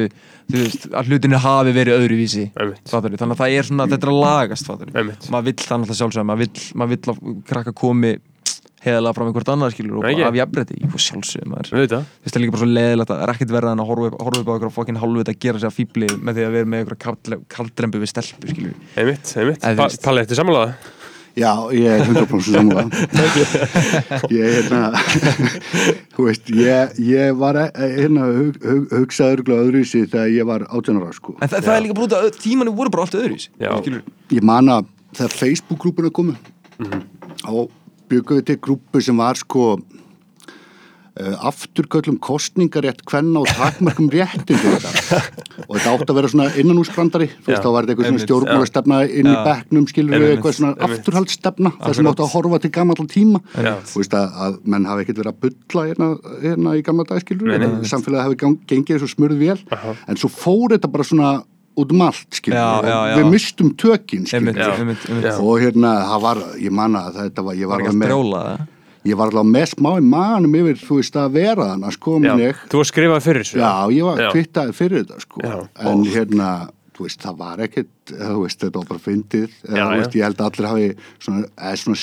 veist, að hlutinu hafi verið öðruvísi fattaru. þannig að það er svona, þetta er að lagast maður vill það náttúrulega sjálfsögða maður vill, maður vill að krakka komi heiðalega fram einhvert annað skilur og bara af jafnbreytti, ég fór sjálfsögðu maður. Þú veist það er líka bara svo leðilegt að það er ekkert verða en að horfa upp, upp á einhverja fokkin hálfvita að gera sig að fýbli með því að vera með einhverja kaldrembu við stelpu, skilju. Einmitt, einmitt. Eða þú Pa veist. Palli, eftir samanlega? Já, ég er 100% sammála Ég er hérna Þú veist, ég, ég var eh, hérna, hug, hug, hugsaður glöð öðruvísi þegar ég var 18 ára sko. En það, það er líka út að tímanni voru bara allt öðruvísi Ég man að þegar Facebook-grúpuna komu Mhm. þá byggum við til grúpu sem var sko afturköllum kostningarétt hvenna og takmarkum réttin og þetta átti að vera svona innanúsbrandari þá var þetta eitthvað svona stjórnmálastefna inn í Já. bekknum skilur við eitthvað svona einmitt. afturhaldsstefna þar sem átti að horfa til gamalla tíma. Þú veist að, að menn hafi ekkert verið að bulla hérna, hérna í gamla dag skilur við nei. samfélagi hafi gengið svo smurð vel. En svo fór þetta bara svona út um allt skilur Já, við já, og já. við mistum tökin skilur og hérna, það var, ég manna að þetta var, ég Var var, að með, ég var alveg með smá í manum yfir, þú veist, að vera þannig, sko, Já, minn ég, þú var skrifað fyrir þessu já, ég var Já. kvittaði fyrir þetta, sko, Já. en hérna, þú veist, það var ekkert, þú veist, þetta var bara fyndið, eða, Já, þú já. veist, ég held að allir hafi svona, eða svona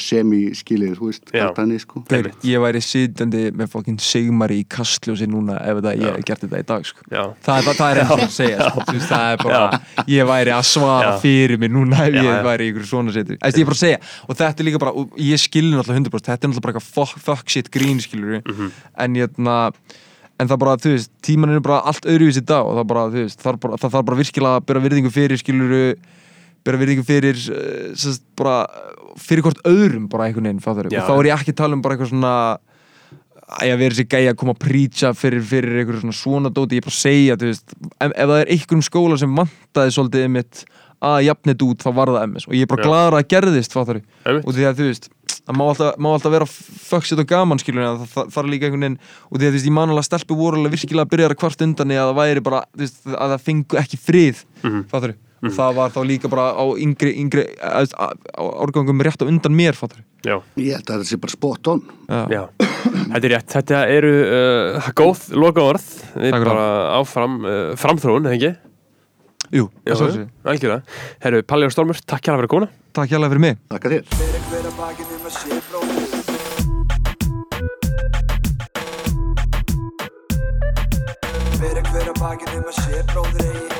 henni, sko. Ég væri sitjandi með fokkin sigmari í kastljósi núna ef ég hef gert þetta í dag sko. Já. það, það, það er enn að segja sko. Þú veist, það er bara, ég væri að svara Já. fyrir mig núna ef Já, ég já. væri í ykkur svona setur ég er bara að segja, og þetta er líka bara ég skilur náttúrulega 100% þetta er náttúrulega bara eitthvað fuck, fuck shit grín skilur Mhm. en ég en það bara, þú veist, tíman er bara allt öðruvísi í dag og það bara, þú veist, það, bara, þarf bara virkilega að bera virðingu fyrir skilur bera virðingu fyrir uh, bara, fyrir hvort öðrum bara einhvern veginn, fattar Já. og þá er ég ekki að tala um bara eitthvað svona að verið sér gæja að koma að preacha fyrir, fyrir eitthvað svona svona dóti, ég er bara að segja þú veist, ef, ef það er einhverjum skóla sem vantaði svolítið einmitt að jafnit út þá var það MS og ég er bara Já. gladur að gerðist fattar Einmitt. og því að þú veist það má alltaf, má alltaf vera föksit og gaman skilur en það, það, það er líka einhvern veginn og því að þú veist, ég man alveg að stelpu voru alveg virkilega að byrja að kvart undan eða það væri bara, þú veist, að það fengu ekki frið Mhm. fattar og það var þá líka bara á yngri, yngri á, árgangum rétt á undan mér fattar Já, Ég held að þetta sé bara spot on. já, þetta er rétt. Þetta eru uh, góð loka orð Við bara áfram uh, framþróun, ekki? Jú, Já, það svo algjörlega. Herru, Palli og Stormur, takk hjá að vera kona Takk hérlega fyrir mig. Þér. Fyrir hver að bróðir Fyrir hver að bakið um að sé bróðir eigi